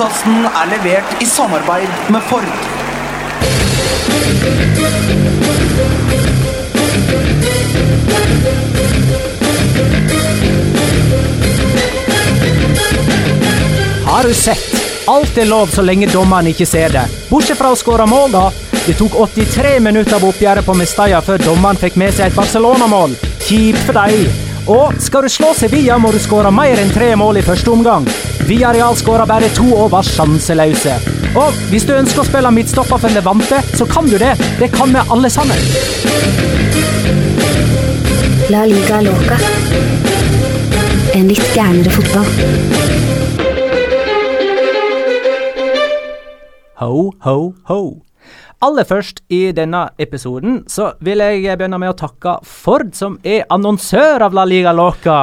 Podkasten er levert i samarbeid med Ford. Har du sett? Alt er lov så lenge dommeren ikke ser det. Bortsett fra å skåre mål, da. Det tok 83 minutter av oppgjøret på Mestalla før dommeren fikk med seg et Barcelona-mål. Kjipt for deg. Og skal du slå Sevilla, må du skåre mer enn tre mål i første omgang. Villarreal skåra bare to og var sjanseløse. Og hvis du ønsker å spille midtstopper for Levante, så kan du det. Det kan vi alle sammen. La liga loca. En litt gærnere fotball. Ho, ho, ho. Aller først i denne episoden så vil jeg begynne med å takke Ford, som er annonsør av La Liga Loca.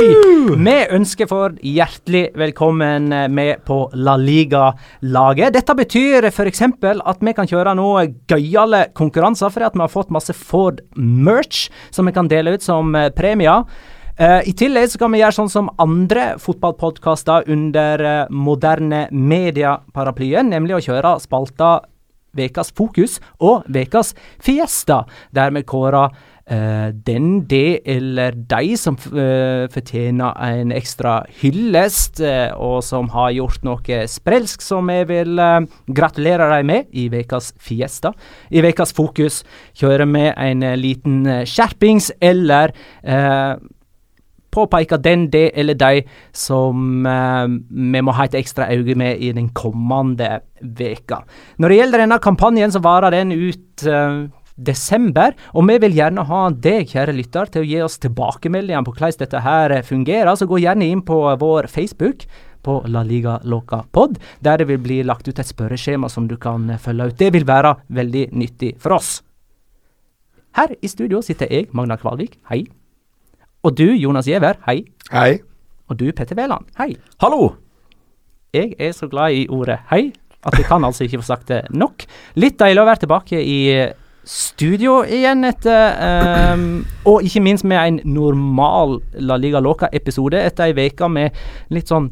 Hei! Vi ønsker Ford hjertelig velkommen med på La Liga-laget. Dette betyr f.eks. at vi kan kjøre noe gøyale konkurranser, fordi vi har fått masse Ford-merch som vi kan dele ut som eh, premier. Uh, I tillegg så kan vi gjøre sånn som andre fotballpodkaster under uh, moderne media-paraplyen, nemlig å kjøre spalta Vekas fokus og Vekas fiesta, der vi kårer den, det eller de som fortjener en ekstra hyllest, og som har gjort noe sprelsk som jeg vil gratulere dem med i ukas fiesta. I ukas fokus kjører vi en liten skjerpings eller påpeke den, det eller de som eh, vi må ha et ekstra øye med i den kommende veka. Når det gjelder denne kampanjen, så varer den ut eh, desember, og vi vil gjerne ha deg, kjære lytter, til å gi oss tilbakemeldinger på hvordan dette her fungerer. Så gå gjerne inn på vår Facebook på La Liga Loca Pod, der det vil bli lagt ut et spørreskjema som du kan følge ut. Det vil være veldig nyttig for oss. Her i studio sitter jeg, Magna Kvalvik. Hei. Og du, Jonas Giæver, hei. Hei. Og du, Petter Wæland, hei. Hallo! Jeg er så glad i ordet hei at jeg kan altså ikke få sagt det nok. Litt deilig å være tilbake i studio igjen etter um, Og ikke minst med en normal La Liga Loca-episode etter ei uke med litt sånn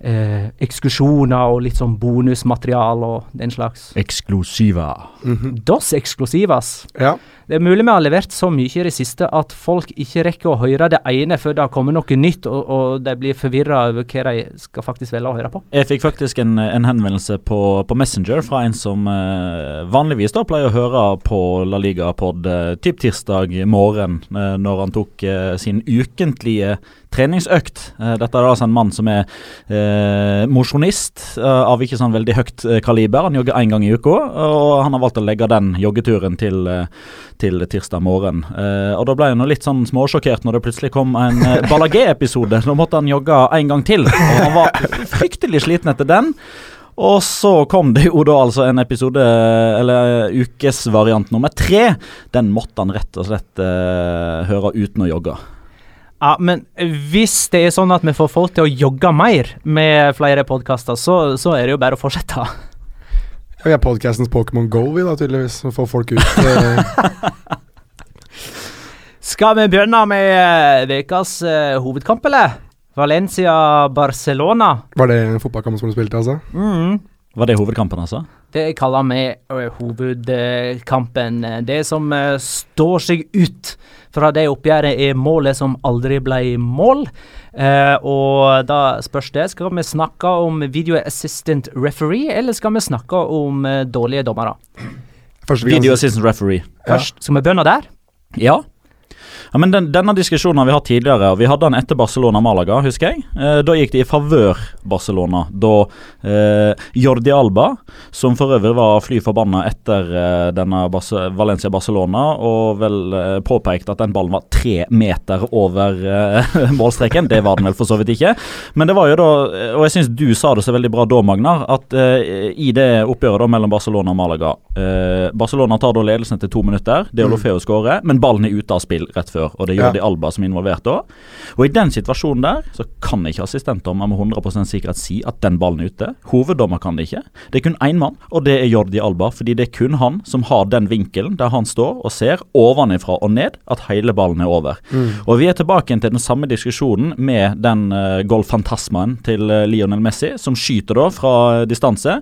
eh, ekskursjoner og litt sånn bonusmaterial og den slags. Eksklusiva. Mm -hmm. Dos eksklusivas. Ja. Det er mulig vi har levert så mye i det siste at folk ikke rekker å høre det ene før det har kommet noe nytt, og, og de blir forvirra over hva de skal faktisk velge å høre på. Jeg fikk faktisk en, en henvendelse på, på, Messenger fra en som eh, vanligvis da pleier å høre på La Liga-pod eh, typ tirsdag morgen, eh, når han tok eh, sin ukentlige treningsøkt. Eh, dette er altså en mann som er eh, mosjonist av ikke sånn veldig høyt kaliber. Han jogger én gang i uka, og han har valgt å legge den joggeturen til til tirsdag morgen. Uh, og Da ble jeg nå litt sånn småsjokkert når det plutselig kom en uh, Ballagé-episode. Nå måtte han jogge en gang til. Og Han var fryktelig sliten etter den. Og så kom det jo da altså en episode, eller ukesvariant nummer tre. Den måtte han rett og slett uh, høre uten å jogge. Ja, men hvis det er sånn at vi får folk til å jogge mer med flere podkaster, så, så er det jo bare å fortsette. Vi er podkastens Pokémon Go, vi da, tydeligvis. Å få folk ut. Eh. Skal vi begynne med ukas uh, hovedkamp, eller? Valencia-Barcelona. Var det fotballkampen som du spilte, altså? Mm. Var det hovedkampen, altså? Det kaller vi uh, hovedkampen. Det som uh, står seg ut fra det oppgjøret, er målet som aldri ble mål. Uh, og da spørs det, skal vi snakke om video assistant referee, eller skal vi snakke om dårlige dommere? Video assistant referee. Først, Skal vi begynne der? Ja. Ja, men den, Denne diskusjonen har vi hatt tidligere, og vi hadde den etter Barcelona-Malaga, husker jeg. Eh, da gikk det i favør Barcelona. Da eh, Jordi Alba, som for øvrig var fly forbanna etter eh, denne Valencia-Barcelona, og vel eh, påpekte at den ballen var tre meter over eh, målstreken. Det var den vel for så vidt ikke. Men det var jo da, og jeg syns du sa det så veldig bra da, Magnar, at eh, i det oppgjøret da mellom Barcelona og Malaga Barcelona tar da ledelsen til to minutter. Det er Olofeo skårer, men ballen er ute av spill. rett involvert før, og det er Ja. Jordi Alba som er involvert òg. Og i den situasjonen der, så kan ikke assistentdommer med 100% sikkerhet si at den ballen er ute. Hoveddommer kan det ikke. Det er kun én mann, og det er Jordi Alba. Fordi det er kun han som har den vinkelen der han står og ser ovenifra og ned at hele ballen er over. Og vi er tilbake til den samme diskusjonen med den uh, golfantasmaen til uh, Lionel Messi, som skyter da fra distanse.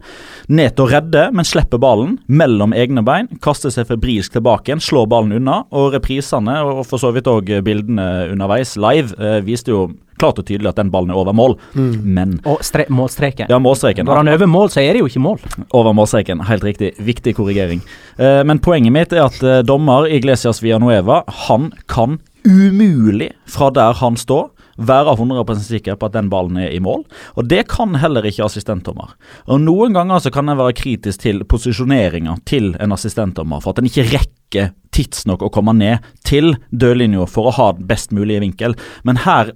Ned til å redde, men slipper ballen mellom egne bein. Kaster seg febrilsk tilbake igjen, slår ballen unna. Og reprisene, og for så vidt òg bildene underveis live, eh, viste jo klart og tydelig at den ballen er over mål. Men Og stre målstreken. Ja, målstreken. Når han er over mål, så er det jo ikke mål. Over målstreken, helt riktig. Viktig korrigering. Eh, men poenget mitt er at eh, dommer Iglesias Villanueva, han kan umulig fra der han står være 100% sikker på at den ballen er i mål. Og det kan heller ikke assistentdommer. Og Noen ganger så kan en være kritisk til posisjoneringa til en assistentdommer, for at en ikke rekker tidsnok å komme ned til dørlinja for å ha best mulige vinkel. Men her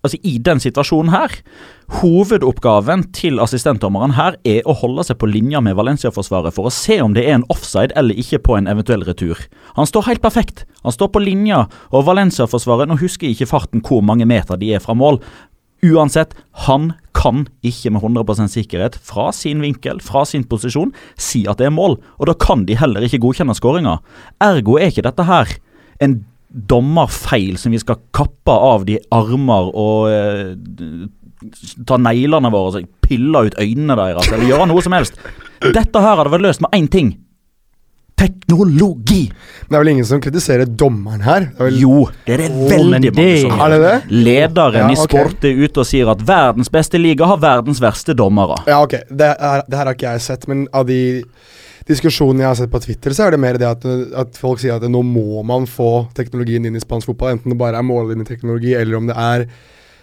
Altså I den situasjonen her, hovedoppgaven til assistentdommeren her er å holde seg på linja med Valencia-forsvaret for å se om det er en offside eller ikke på en eventuell retur. Han står helt perfekt. Han står på linja, og Valencia-forsvaret Nå husker jeg ikke farten hvor mange meter de er fra mål. Uansett, han kan ikke med 100% sikkerhet fra sin vinkel, fra sin posisjon, si at det er mål. Og da kan de heller ikke godkjenne skåringa. Ergo er ikke dette her en dommerfeil som vi skal kappe av de armer og eh, ta neglene våre og pille ut øynene deres, eller gjøre noe som helst. Dette her hadde vært løst med én ting. Teknologi! Men Det er vel ingen som kritiserer dommeren her? Det vel, Jo, det er det veldig mange som Er det det? Lederen Ja, i ok. sport er ute og sier at verdens beste liga har verdens verste dommere. Ja, ok. Det, er, det her har ikke jeg sett, men av de diskusjonene jeg har sett på Twitter, så er det mer det at, at folk sier at nå må man få teknologien inn i spansk fotball. Enten det bare er mållinjeteknologi, eller om det er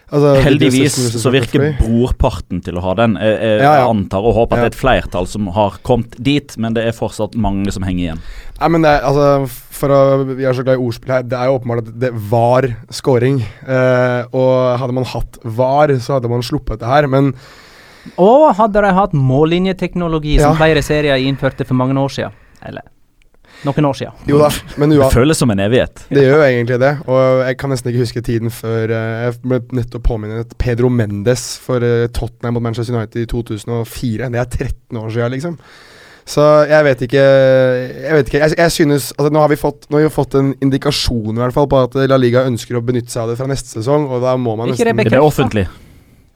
altså, Heldigvis så virker brorparten til å ha den. Jeg, jeg, Ja, ja. antar og håper at det er et flertall som har kommet dit, men det er fortsatt mange som henger igjen. Nei, men det er, altså, for å, Vi er så glad i ordspill her. Det er jo åpenbart at det var scoring. Eh, og hadde man hatt var, så hadde man sluppet det her. Men Og hadde de hatt mållinjeteknologi, som Ja. flere serier innførte for mange år siden. Eller noen år siden. jo da. Men Det føles som en evighet. det gjør jo egentlig det. Og jeg kan nesten ikke huske tiden før eh, Jeg ble nettopp påminnet Pedro Mendes for eh, Tottenham mot Manchester United i 2004. Det er 13 år siden, liksom. Så jeg vet ikke Jeg vet ikke, jeg, jeg synes altså Nå har vi fått Nå har vi fått en indikasjon i hvert fall på at La Liga ønsker å benytte seg av det fra neste sesong, og da må man Ikke det nesten bekreftet? Er det offentlig?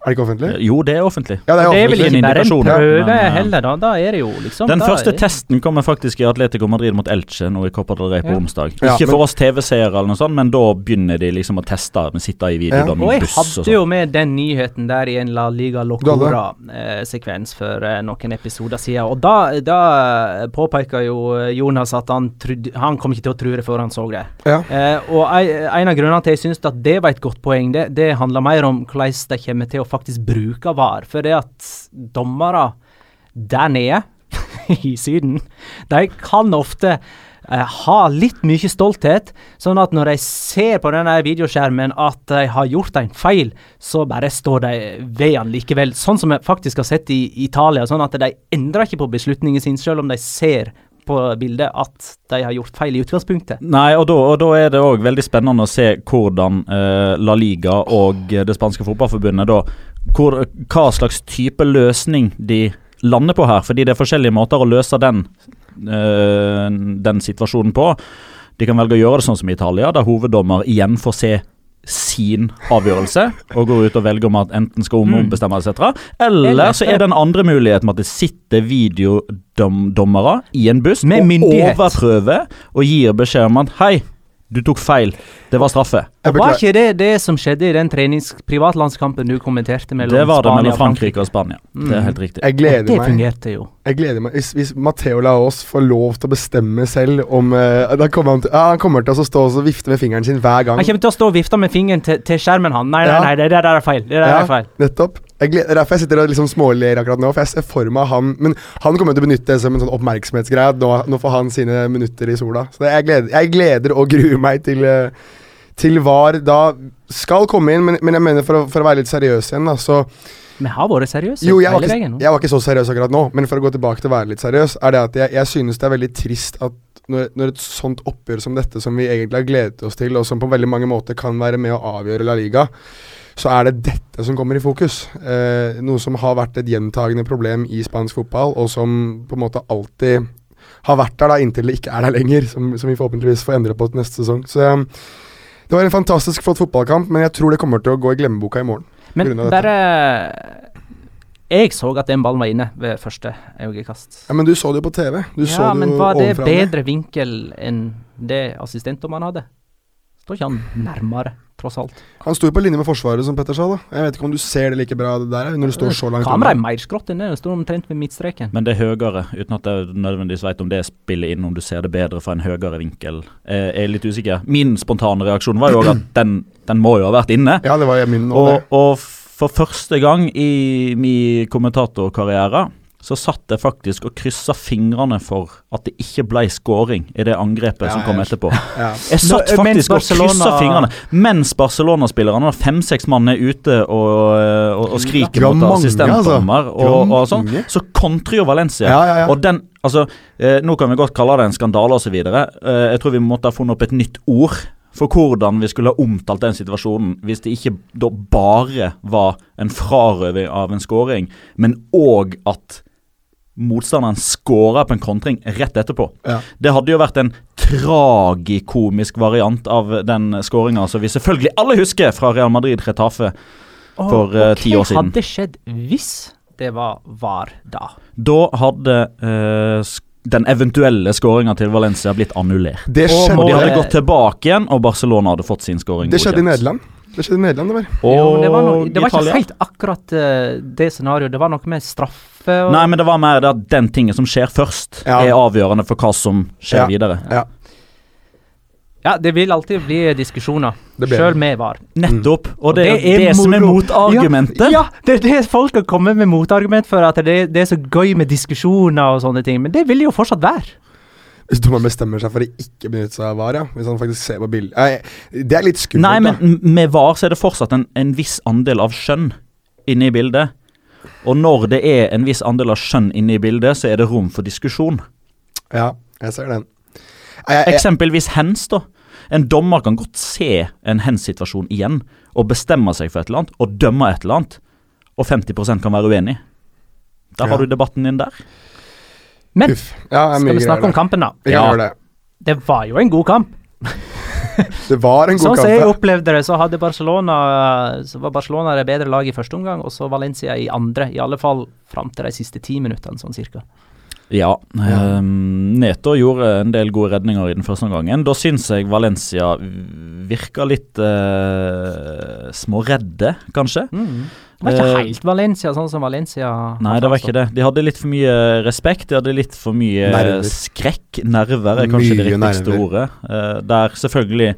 Er det ikke offentlig? Jo, det er offentlig. Ja, det er Det er vel ikke bare en prøve men, eh, heller, da. Da er det jo liksom Den første er- testen kommer faktisk i Atletico Madrid mot Elche nå i Copa del Rey på Ja. onsdag. Ja, Ikke men- for oss TV-seere eller noe sånt, men da begynner de liksom å teste med sitter i Ja. buss Og jeg og hadde sånn. jo med den nyheten der i en La Liga Locora-sekvens for eh, noen episoder siden. Og da, da påpeker jo eh, Jonas at han, trodde, han kom ikke til å tro det før han så det. Ja. Eh, og en av grunnene til at jeg syns at det var et godt poeng, det, det handler mer om hvordan de kommer til å faktisk bruke VAR. For det at dommere der nede i Syden, de kan ofte eh, ha litt mye stolthet, sånn at når de ser på denne videoskjermen at de har gjort en feil, så bare står de ved den likevel. Sånn som vi faktisk har sett i Italia, sånn at de endrer ikke på beslutningen sin, selv om de ser på bildet at de har gjort feil i utgangspunktet. Nei, og da, og da er det òg veldig spennende å se hvordan eh, La Liga og eh, det spanske fotballforbundet da hvor, Hva slags type løsning de lander på her. Fordi det er forskjellige måter å løse den, eh, den situasjonen på. De kan velge å gjøre det sånn som i Italia, der hoveddommer igjen får se sin avgjørelse og går ut og velger om at enten skal om ombestemme etc. Eller Eller- så er det en andre mulighet med at det sitter videodommere i en buss og overprøver og gir beskjed om at hei, du tok feil, det var straffe. Og var ikke det det som skjedde i den trenings privatlandskampen du kommenterte mellom Det var det Spania mellom Frankrike og Spania. Det er Mm. helt riktig. Jeg gleder Det meg. fungerte jo. Jeg gleder meg Hvis, hvis Matheo Laos får lov til å bestemme selv om uh, Da kommer han til, ja, han kommer til å stå og vifte med fingeren sin hver gang. Han kommer til å stå og vifte med fingeren til, til skjermen, han. Nei, nei, nei, det der er feil. Det der Ja. er feil. Nettopp. Jeg gleder, er derfor jeg sitter og liksom småler akkurat nå. For jeg ser for meg han Men han kommer til å benytte det som en sånn oppmerksomhetsgreie. Nå, nå får han sine minutter i sola. Så jeg, gleder, jeg gleder og gruer meg til eh, Til VAR da skal komme inn. Men, men jeg mener for å, for å være litt seriøs igjen, da, så Vi har vært seriøse Jo, jeg var, ikke, jeg var ikke så seriøs akkurat nå, men for å gå tilbake til å være litt seriøs, er det at jeg, jeg synes det er veldig trist at når, når et sånt oppgjør som dette, som vi egentlig har gledet oss til, og som på veldig mange måter kan være med å avgjøre La Liga, så er det dette som kommer i fokus. Eh, noe som har vært et gjentagende problem i spansk fotball, og som på en måte alltid har vært der da inntil det ikke er der lenger, som, som vi forhåpentligvis får endre på til neste sesong. Så eh, det var en fantastisk flott fotballkamp, men jeg tror det kommer til å gå i glemmeboka i morgen. Men bare Jeg så at den ballen var inne ved første øyekast. Ja, Men du så det jo på TV. Du Ja, men var det bedre vinkel enn det assistentdommeren hadde? Står ikke han nærmere, tross alt? Han sto jo på linje med Forsvaret, som Petter sa. da Jeg vet ikke om du ser det like bra det der, når du står så langt Kameraet er mer skrått enn det. Det står omtrent ved midtstreken. Men det er høyere, uten at jeg nødvendigvis vet om det spiller inn, om du ser det bedre fra en høyere vinkel. Jeg er litt usikker. Min spontane reaksjon var jo at den, den må jo ha vært inne. Ja, det var min og Og, og for første gang i min kommentatorkarriere så satt jeg faktisk og kryssa fingrene for at det ikke ble scoring i det angrepet Ja, som kom etterpå. Ja. Jeg satt faktisk og kryssa fingrene mens Barcelona-spillerne, fem-seks mann, er ute og, og, og skriker mot assistentdommer altså. og, og sånn, så kontrer jo Valencia. Ja, ja, ja. Og den, altså, eh, Nå kan vi godt kalle det en skandale osv. Eh, jeg tror vi måtte ha funnet opp et nytt ord for hvordan vi skulle ha omtalt den situasjonen hvis det ikke da bare var en frarøving av en scoring, men òg at motstanderen scorer på en kontring rett etterpå. Ja. Det hadde jo vært en tragikomisk variant av den skåringa som vi selvfølgelig alle husker fra Real Madrid-Retafe. For, eh, ti år siden. Hva hadde skjedd hvis det var VAR da? Da hadde uh, den eventuelle skåringa til Valencia blitt annullert. Det skjedde, Og de hadde gått tilbake igjen, og Barcelona hadde fått sin skåring det skjedde i. Nederland. Det skjedde i Nederland, det var. Og Jo, det var, noe, det var ikke helt akkurat uh, det scenarioet. Det var noe med straffe og Nei, men det var mer det at den tingen som skjer først, Ja. er avgjørende for hva som skjer Ja. videre. Ja, Ja, det vil alltid bli diskusjoner, Det sjøl med VAR. Nettopp. Og det, det er er det som er moro. motargumentet. Ja, det er det folk har kommet med motargument for, at det, det er så gøy med diskusjoner og sånne ting. Men det vil det jo fortsatt være. Hvis dommeren bestemmer seg for å ikke benytte seg av VAR, ja. Hvis han faktisk ser på bildet Nei, Det er litt skummelt. Nei, men da. m- med VAR så er det fortsatt en, en viss andel av skjønn inne i bildet. Og når det er en viss andel av skjønn inne i bildet, så er det rom for diskusjon. Ja, jeg ser den. Jeg, jeg, Eksempelvis hens, da. En dommer kan godt se en hens-situasjon igjen og bestemme seg for et eller annet, og dømme et eller annet, og 50% kan være uenig. Da Ja. har du debatten din der. Men uff. Ja, skal vi snakke om kampen, da? Ja. det. Det var jo en god kamp. Det var en god Sånn som jeg opplevde det, så hadde Barcelona Så var Barcelona det bedre laget i første omgang, og så Valencia i andre. I alle fall fram til de siste ti minuttene, sånn cirka. Ja. Ja. ehm, Neto gjorde en del gode redninger i den første omgangen. Da syns jeg Valencia virka litt uh, småredde, kanskje. Det var ikke Eh, helt Valencia, sånn som Valencia Nei, det var ikke det. De hadde litt for mye respekt. De hadde litt for mye Nerver. skrekk. Nerver er kanskje det Mye riktigste nerver. ordet. Uh, der selvfølgelig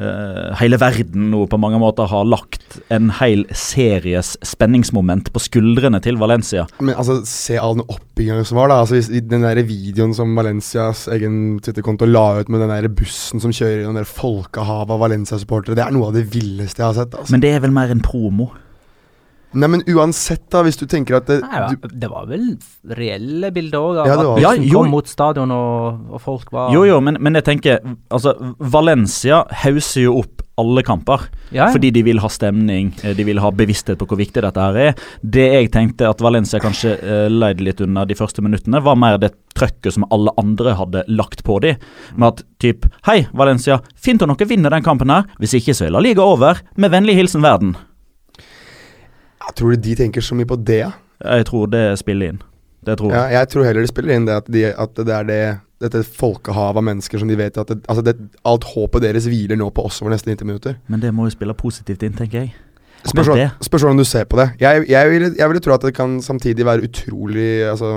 uh, hele verden nå på mange måter har lagt en hel series spenningsmoment på skuldrene til Valencia. Men altså, se all den oppbygginga som var, da. Altså, i den der videoen som Valencias egen Twitter-konto la ut med den der bussen som kjører gjennom det folkehavet av Valencia-supportere, det er noe av det villeste jeg har sett. Altså. Men det er vel mer en promo. Nei, men uansett, da, hvis du tenker at det, Nei, ja, du, det var vel reelle bilder òg av Ja, det var- at Ja, jo. kom mot stadion, og, og folk var Jo, jo, men, men jeg tenker Altså, Valencia hauser jo opp alle kamper. ja, ja. Fordi de vil ha stemning, eh, de vil ha bevissthet på hvor viktig dette her er. Det jeg tenkte at Valencia kanskje uh, leide litt under de første minuttene, var mer det trøkket som alle andre hadde lagt på dem. Med at typ Hei, Valencia, fint om dere vinner den kampen her. Hvis ikke, så er La Liga over. Med vennlig hilsen verden. Jeg tror de tenker så mye på det. ja. Jeg tror det spiller inn. Det tror jeg. Ja, jeg. tror heller det spiller inn det at, de, at det er det dette folkehavet av mennesker som de vet at det, altså det, Alt håpet deres hviler nå på oss over neste 90 minutter. Men det må jo spille positivt inn, tenker jeg. Spørs Men hvordan du ser på det. Jeg, jeg, ville, jeg ville tro at det kan samtidig være utrolig altså,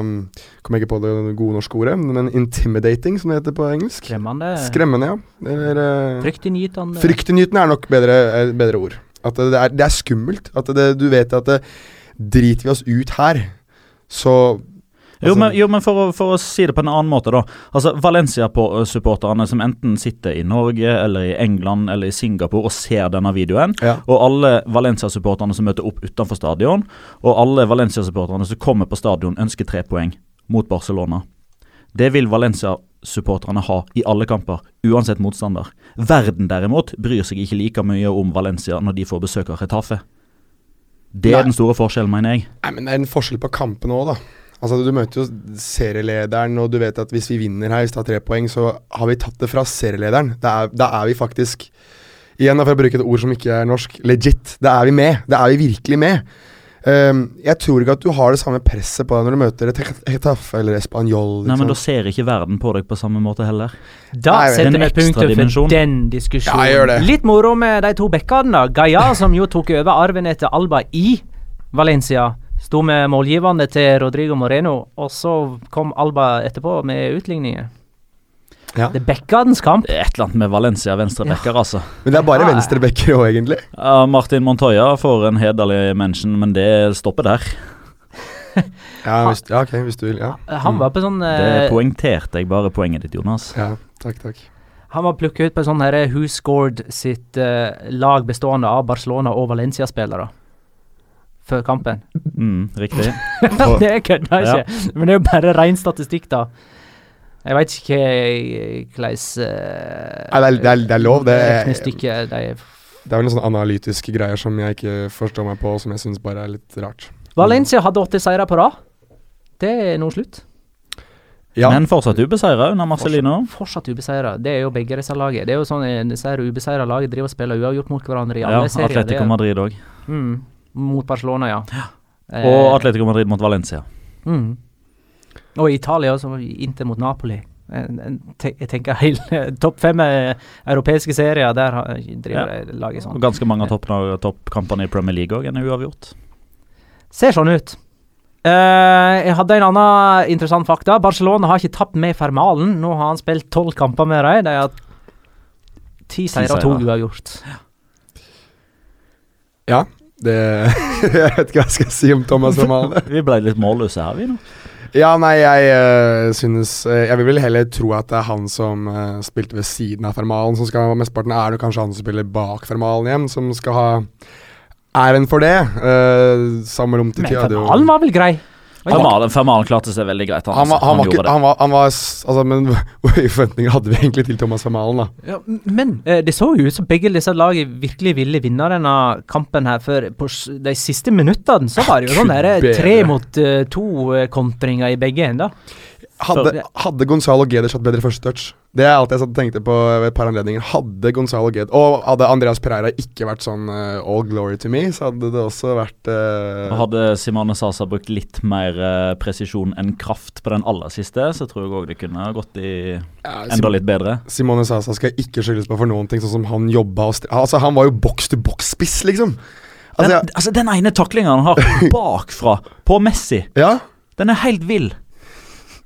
Kommer ikke på det gode norske ordet, men intimidating, som det heter på engelsk. Skremmende. Skremmende, ja. Eller uh, Fryktinngytende. Fryktinngytende er nok bedre, er bedre ord. At det, er, det er skummelt. At det, du vet at det, driter vi oss ut her, så Jo, Altså- men, jo, men for, å, for å si det på en annen måte, da. Altså, Valencia-supporterne som enten sitter i Norge eller i England eller i Singapore og ser denne videoen, Ja. og alle Valencia-supporterne som møter opp utenfor stadion, og alle Valencia-supporterne som kommer på stadion, ønsker tre poeng mot Barcelona. Det vil Valencia-supporterne ha i alle kamper, uansett motstander. Verden derimot bryr seg ikke like mye om Valencia når de får besøk av Retafe. Det Nei. er den store forskjellen, mener jeg. Nei, men det er en forskjell på kampene òg, da. Altså, Du møter jo serielederen, og du vet at hvis vi vinner her, hvis vi tar tre poeng, så har vi tatt det fra serielederen. Da er, da er vi faktisk Igjen, for å bruke et ord som ikke er norsk legit. Da er vi med. Da er vi virkelig med. Ehm, jeg tror ikke at du har det samme presset på deg når du møter et Hetafe eller Español. Nei, men da liksom. ser ikke verden på deg på samme måte heller. Da Nei, setter en vi punktum for den diskusjonen. Ja, jeg gjør det. Litt moro med de to bekkene, da. Gaia, som jo tok over arven etter Alba i Valencia, sto med målgivende til Rodrigo Moreno, og så kom Alba etterpå med utligninger. Ja. Det er bekkenes kamp. Det er et eller annet med Valencia venstrebacker, altså. Men det er bare Ja. venstrebacker òg, egentlig. Ja, Martin Montoya får en hederlig mention, men det stopper der. Ja, hvis, ja ok, hvis du vil. Ja, Han var på sånn Det eh, poengterte jeg bare poenget ditt, Jonas. ja takk, takk. Han var plukket ut på sånn herre Who Scored sitt uh, lag bestående av Barcelona og Valencia-spillere. Før kampen. Mm, riktig. det kødder jeg ikke. Men det er jo bare ren statistikk, da. Jeg veit ikke hvordan uh, Nei, det er- det er- det er lov, det er- de Det er vel noen sånne analytiske greier som jeg ikke forstår meg på, og som jeg syns bare er litt rart. Valencia hadde åtte seire på rad. Det er nå slutt. Ja, Men fortsatt ubeseira under Marcelino. Fortsatt ubeseira. Det er jo begge disse lagene. Det er jo sånn at disse her ubeseira lagene driver og spiller uavgjort mot hverandre i Ja, alle serier. Det Atletico er- Madrid òg. Mm, mot Barcelona, ja. ja. Og Atletico Madrid mot Valencia. Mm. Og i Italia også, Inter mot Napoli. Jeg tenker hele topp fem eh, europeiske serier, der driver Ja. laget laget Og sånn. ganske mange av topp- toppkampene i Premier League òg er uavgjort. Ser sånn ut. Uh, jeg hadde en annen interessant fakta. Barcelona har ikke tapt med Fermalen. Nå har han spilt tolv kamper med dem. De har ti seire og to uavgjort. ja det Jeg vet ikke hva jeg skal si om Thomas Fermalen. Vi ble litt målløse her, vi nå. Ja, nei, jeg uh, synes uh, Jeg vil vel heller tro at det er han som uh, spilte ved siden av Fermalen, som skal ha mesteparten. Er det kanskje han som spiller bak Fermalen igjen, som skal ha æren for det? Uh, Samme rom til Men Fermalen var vel grei? Fermalen, Fermalen klarte seg veldig greit. Han, han var, altså. han var gjorde ikke han var, han var, altså, Men hvor høye forventninger hadde vi egentlig til Thomas Fermalen, da? Ja, men eh, det så jo ut som begge disse lagene virkelig ville vinne denne kampen her. For på de siste minuttene så var det jo sånn der, tre mot uh, to-kontringer i begge ender. Hadde, hadde Gonzalo Guedes hatt bedre første touch? Det er alt jeg satt og tenkte på ved et par anledninger. Hadde Gonzalo Guedes Og hadde Andreas Pereira ikke vært sånn uh, all glory to me, så hadde det også vært uh, Hadde Simone Sasa brukt litt mer uh, presisjon enn kraft på den aller siste, så tror jeg òg det kunne gått i ja, enda litt bedre. Simone Sasa skal ikke skyldes på for noen ting, sånn som han jobba og Altså, han var jo boks til boks-spiss, liksom. Altså, Den, altså, den ene taklinga han har bakfra på Messi, ja. den er helt vill.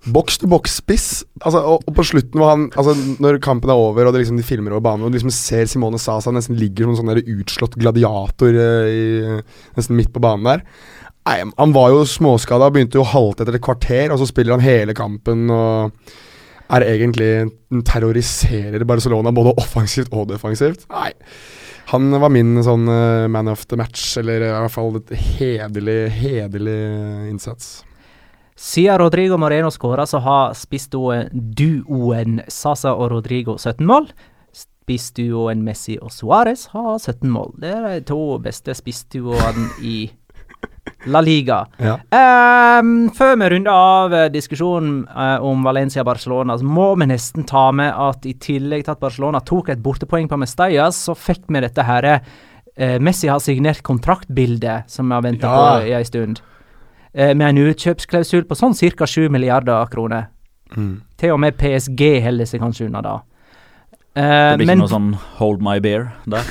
Boks til boks-spiss. Altså, og, og på slutten, hvor han Altså, når kampen er over, og liksom de filmer over banen, og du liksom ser Simone Sasa nesten ligger som en sånn der utslått gladiator eh, i, nesten midt på banen der. Nei, han var jo småskada, begynte å halte etter et kvarter, og så spiller han hele kampen og er egentlig terroriserer Barcelona både offensivt og defensivt. Nei. Han var min sånn eh, man of the match, eller i hvert fall et hederlig, hederlig innsats. Siden Rodrigo Moreno skåra, så har spissduoen duoen Sasa og Rodrigo 17 mål. Spissduoen Messi og Suárez har 17 mål. Det er de to beste spissduoene i La Liga. Ja. Um, før vi runder av eh, diskusjonen eh, om Valencia-Barcelona, så må vi nesten ta med at i tillegg til at Barcelona tok et bortepoeng på Mestalla, så fikk vi dette her eh, Messi har signert kontraktbildet som vi har venta Ja. på i ei stund. Eh, med en utkjøpsklausul på sånn ca. 7 milliarder kroner. Mm. Til og med PSG holder seg kanskje unna da. Uh, Det blir ikke men noe sånn hold my beer der.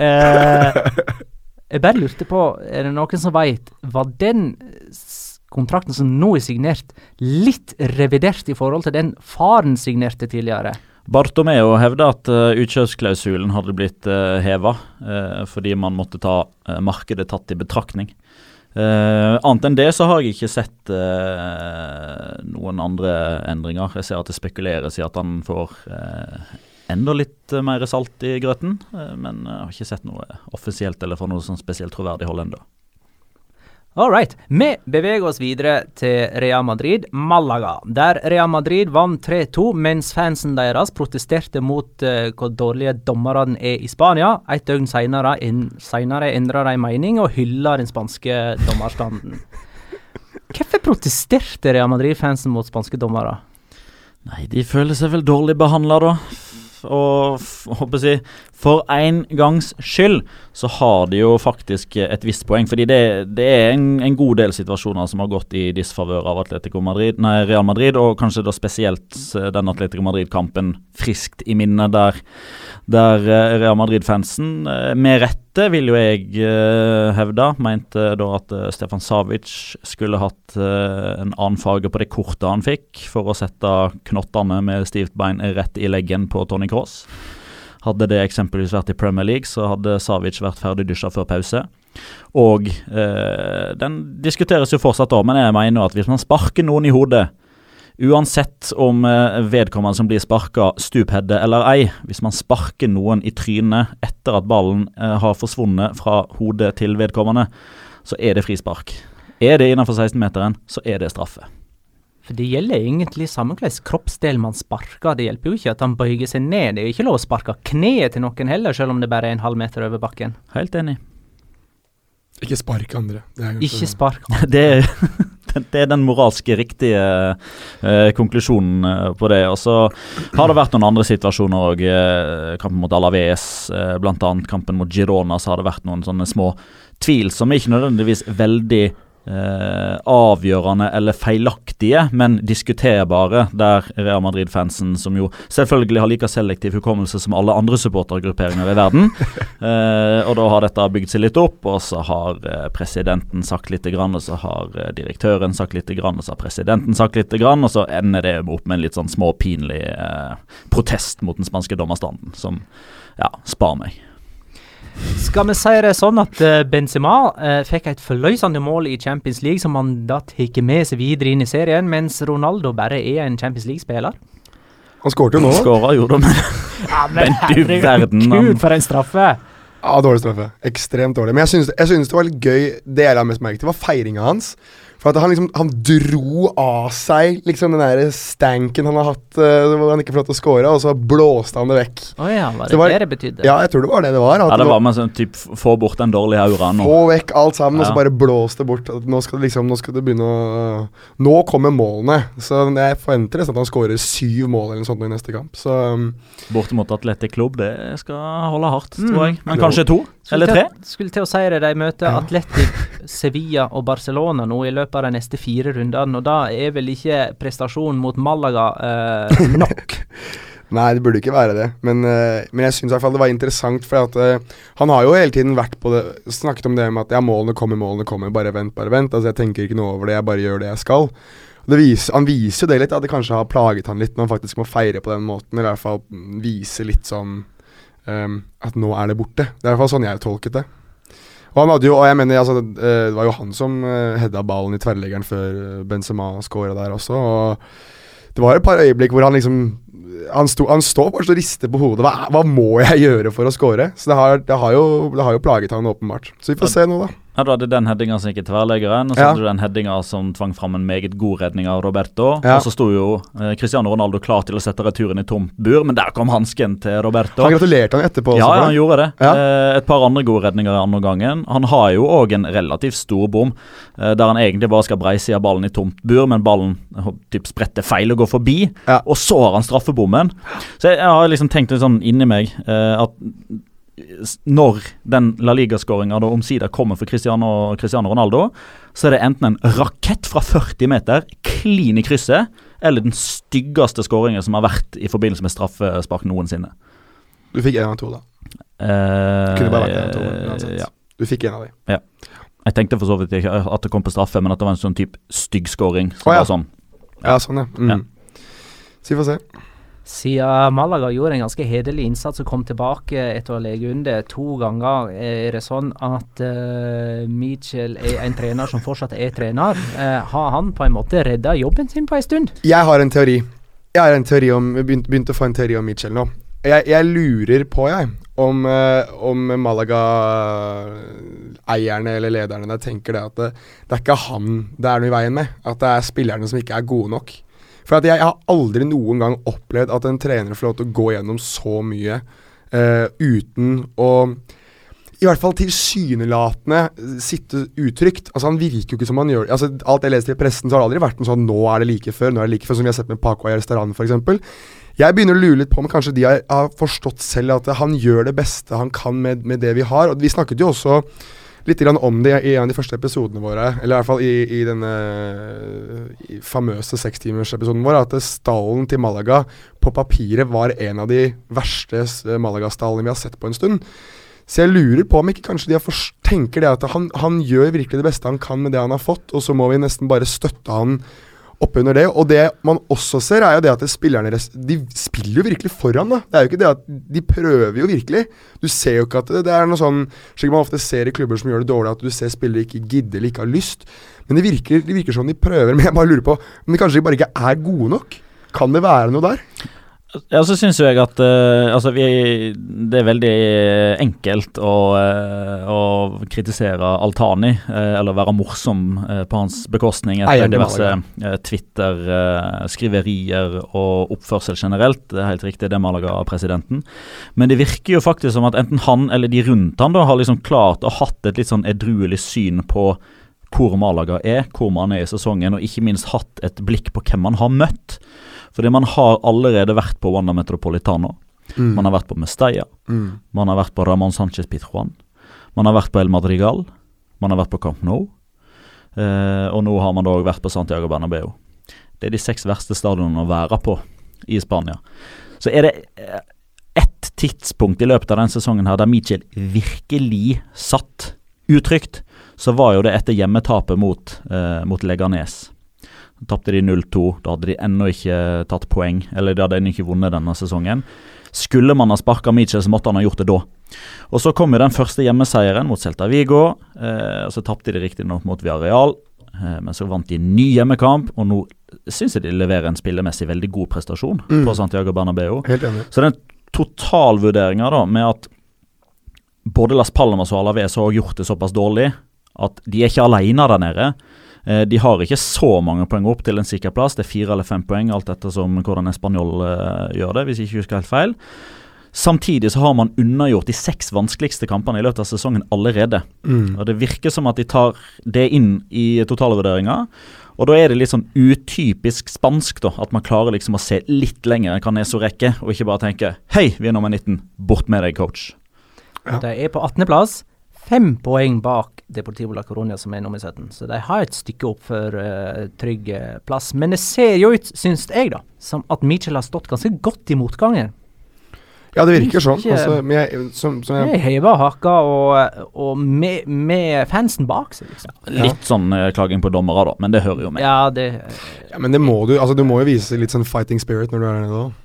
uh, jeg bare lurte på, er det noen som veit, var den kontrakten som nå er signert, litt revidert i forhold til den faren signerte tidligere? Bartomeo hevder at uh, utkjøpsklausulen hadde blitt uh, heva, uh, fordi man måtte ta uh, markedet tatt i betraktning. Eh, annet enn det så har jeg ikke sett uh, noen andre endringer. Jeg ser at det spekuleres i at han får uh, enda litt mer salt i grøten, men jeg har ikke sett noe offisielt eller fra noe sånn spesielt troverdig hold ennå. All right. Vi beveger oss videre til Real Madrid, Malaga. Der Real Madrid vant 3-2, mens fansen deres protesterte mot uh, hvor dårlige dommerne er i Spania. Et døgn senere, en, senere endrer de mening og hyller den spanske dommerstanden. Hvorfor protesterte Real Madrid-fansen mot spanske dommere? Nei, de føler seg vel dårlig behandla, da. Og håper jeg, for en gangs skyld så har de jo faktisk et visst poeng. Fordi det, det er en, en god del situasjoner som har gått i disfavør av Madrid, nei, Real Madrid, og kanskje da spesielt eh, den Atletico Madrid-kampen friskt i minnet, der, der eh, Real Madrid-fansen, eh, med rette vil jo jeg hevde, mente da at Stefan Savic skulle hatt en annen farge på det kortet han fikk, for å sette knottene med stivt bein rett i leggen på Tony Cross. Hadde det eksempelvis vært i Premier League, så hadde Savic vært ferdig dusja før pause. Og eh, den diskuteres jo fortsatt da, men jeg mener at hvis man sparker noen i hodet, uansett om eh, vedkommende som blir sparka, stupheader eller ei, hvis man sparker noen i trynet etter at ballen eh, har forsvunnet fra hodet til vedkommende, så er det frispark. Er det innenfor 16-meteren, så er det straffe. For Det gjelder egentlig samme hvilken kroppsdel man sparker. Det hjelper jo ikke at han bøyer seg ned. Det er jo ikke lov å sparke kneet til noen heller, selv om det bare er en halv meter over bakken. Helt enig. Ikke spark andre. Det er Ikke spark. Det er, det er den moralske riktige eh, konklusjonen eh, på det. Og så har det vært noen andre situasjoner òg. Eh, kampen mot Alaves, eh, bl.a. kampen mot Girona, så har det vært noen sånne små tvil som ikke nødvendigvis veldig eh, avgjørende eller feilaktige, men diskuterbare, der Real Madrid-fansen, som jo selvfølgelig har like selektiv hukommelse som alle andre supportergrupperinger i verden, eh, og da har dette bygd seg litt opp, og så har eh, presidenten sagt lite grann, og så har eh, direktøren sagt lite grann, og så har presidenten sagt lite grann, og så ender det opp med en litt sånn småpinlig eh, protest mot den spanske dommerstanden, som ja, spar meg. Skal vi si det sånn at eh, Benzema eh, fikk et forløsende mål i Champions League, som han da tar med seg videre inn i serien, mens Ronaldo bare er en Champions League-spiller? Han skårte jo nå. Skåra jo da, men Ja, Men du verden, han- Gud, for en straffe! Ja, dårlig straffe. Ekstremt dårlig. Men jeg synes jeg syns det var litt gøy Det jeg la mest merke til, var feiringa hans. For at han liksom Han dro av seg liksom den der stanken han har hatt uh, hvor han ikke får lov til å score, og så blåste han det vekk. Oh ja, var det det var- det det betydde? Ja, jeg tror det var det det var. At ja, det var med sånn typ få bort den dårlige auraen. Få vekk alt sammen, og så bare blås det bort. At Nå skal det liksom Nå skal det begynne å Nå kommer målene. Så jeg forventer nesten at han skårer syv mål eller noe sånt i neste kamp. Så um, Bortimot Atletic Klubb, det skal holde hardt, Mm. tror jeg. Men kanskje to? Skulle Eller tre? til, skulle til å si det, de møter Ja. Atletic, Sevilla og Barcelona nå i løpet av de neste fire rundene, og da er vel ikke prestasjonen mot Malaga eh, nok? Nei, det burde ikke være det. Men, eh, men jeg syns i hvert fall det var interessant, for at eh, han har jo hele tiden vært på det Snakket om det med at ja, målene kommer, målene kommer, bare vent, bare vent. Altså Jeg tenker ikke noe over det, jeg bare gjør det jeg skal. Det viser, han viser jo det litt, at det kanskje har plaget han litt når han faktisk må feire på den måten, eller i hvert fall vise litt sånn ehm, at nå er det borte. Det er i hvert fall sånn jeg tolket det. Og han hadde jo, og jeg mener altså, det, eh, var jo han som uh, hedda ballen i tverrleggeren før eh, Benzema scora der også. Og det var et par øyeblikk hvor han liksom Han, sto, han står bare og rister på hodet. Hva, hva må jeg gjøre for å score? Så det har, det har, jo, det har jo plaget han åpenbart. Så vi får se nå, da. Ja, Du hadde den headinga som gikk i tverrleggeren, og så Ja. hadde du den headinga som tvang fram en meget god redning av Roberto. Ja. Og så sto jo eh, Cristiano Ronaldo klar til å sette returen i tomt bur, men der kom hansken til Roberto. Han gratulerte han etterpå også. Ja, for han gjorde det. Ja. Eh, et par andre gode redninger i andre gangen. Han har jo òg en relativt stor bom, eh, der han egentlig bare skal breise av ballen i tomt bur, men ballen eh, typ spretter feil og går forbi. Ja. Og så har han straffebommen. Så jeg, jeg har liksom tenkt litt sånn inni meg eh, at når den La Liga-skåringa omsider kommer for Cristiano, Cristiano Ronaldo, så er det enten en rakett fra 40 meter, klin i krysset, eller den styggeste skåringen som har vært i forbindelse med straffespark noensinne. Du fikk én av to, da. Eh, Kunne bare vært én av to. uansett. ja. Du fikk én av de. Jeg tenkte for så vidt ikke at det kom på straffe, men at det var en sånn type stygg scoring. Som oh, ja. var sånn. Ja, sånn, ja. Mm. Ja. Så vi får se. Siden Malaga gjorde en ganske hederlig innsats og kom tilbake etter å legge under to ganger, er det sånn at uh, Mitchell er en trener som fortsatt er trener. Uh, har han på en måte redda jobben sin på en stund? Jeg har en teori. Jeg har en teori om, begynt, begynt å få en teori om Mitchell nå. Jeg, jeg lurer på, jeg, om, uh, om Malaga-eierne eller lederne der tenker det at det, det, er ikke han det er noe i veien med. At det er spillerne som ikke er gode nok. For jeg, jeg, har aldri noen gang opplevd at en trener får lov til å gå gjennom så mye uh, uten å i hvert fall tilsynelatende sitte utrygt. Altså Han virker jo ikke som han gjør altså Alt jeg leser i pressen, så har det aldri vært noe sånn 'nå er det like før', nå er det like før, som vi har sett med Paco i restauranten f.eks. Jeg begynner å lure litt på om kanskje de har, har, forstått selv at han gjør det beste han kan med, med, det vi har. Og Vi snakket jo også litt om det i en av de første episodene våre, eller i hvert fall i, i denne i famøse sekstimersepisoden vår, at stallen til Malaga på papiret var en av de verste Malaga-stallene vi har sett på en stund. Så jeg lurer på om ikke kanskje de tenker det at han, han, gjør virkelig det beste han kan med det han har fått, og så må vi nesten bare støtte han oppunder det. Og det man også ser, er jo det at spillerne De spiller jo virkelig foran, da. Det er jo ikke det at De prøver jo virkelig. Du ser jo ikke at det, det er noe sånn Slik man ofte ser i klubber som gjør det dårlig, at du ser spillere ikke gidder eller ikke har lyst. Men det virker, det virker som de prøver. Men jeg bare lurer på om de kanskje bare ikke er gode nok. Kan det være noe der? Ja, så syns jeg at uh, altså vi, det er veldig enkelt å, uh, å kritisere Altani, uh, eller være morsom på hans bekostning etter diverse Twitter-skriverier og oppførsel generelt. Det er helt riktig, det Malaga-presidenten. Men det virker jo faktisk som at enten han eller de rundt han da har liksom klart å hatt et litt sånn edruelig syn på hvor Malaga er, hvor man er i sesongen, og ikke minst hatt et blikk på hvem man har møtt. Fordi man har allerede vært på Wanda Metropolitano. Mm. Man har vært på Mestalla. Mm. Man har vært på Ramón Sánchez Pitjuan. Man har vært på El Madrigal. Man har vært på Camp Nou. Eh, og nå har man da vært på Santiago Bernabeu. Det er de seks verste stadionene å være på i Spania. Så er det eh, ett tidspunkt i løpet av denne sesongen her der Michel virkelig satt utrygt, så var jo det etter hjemmetapet mot, eh, mot Leganes. Tapte de 0-2. Da hadde de ennå ikke tatt poeng, eller de hadde ennå ikke vunnet denne sesongen. Skulle man ha sparka Mitchell, så måtte han ha gjort det da. Og Så kom jo den første hjemmeseieren mot Celta Vigo. Eh, Så tapte de riktignok mot Villarreal, eh, men så vant de en ny hjemmekamp. Og nå syns jeg de leverer en spillemessig veldig god prestasjon mm. på Santiago Bernabeu. Så den totalvurderinga med at både Las Palmas og Alaves har gjort det såpass dårlig at de er ikke alene der nede. Eh, de har ikke så mange poeng opp til en sikker plass. Det er fire eller fem poeng, alt ettersom hvordan Español uh, gjør det, hvis jeg ikke husker helt feil. Samtidig så har man unnagjort de seks vanskeligste kampene i løpet av sesongen allerede. Mm. Og Det virker som at de tar det inn i totalvurderinga. Og da er det litt sånn utypisk spansk, da. At man klarer liksom å se litt lenger enn hva Neso rekker, og ikke bare tenke Hei, vi er nummer 19. Bort med deg, coach. Ja. De er på 18.-plass fem poeng bak Deportivo la Coronia, som er nummer 17. Så de har et stykke opp for uh, trygg eh, plass. Men det ser jo ut, syns jeg, da, som at Mitchell har stått ganske godt i motgangen. Ja, det virker sånn. Altså, jeg, som, som jeg, jeg hever haka og, og med, med, fansen bak seg. Liksom. Ja, litt sånn uh, klaging på dommere, da, men det hører jo med. Ja, det, ja, men det må du. Altså, du må jo vise litt sånn fighting spirit når du er der nede òg.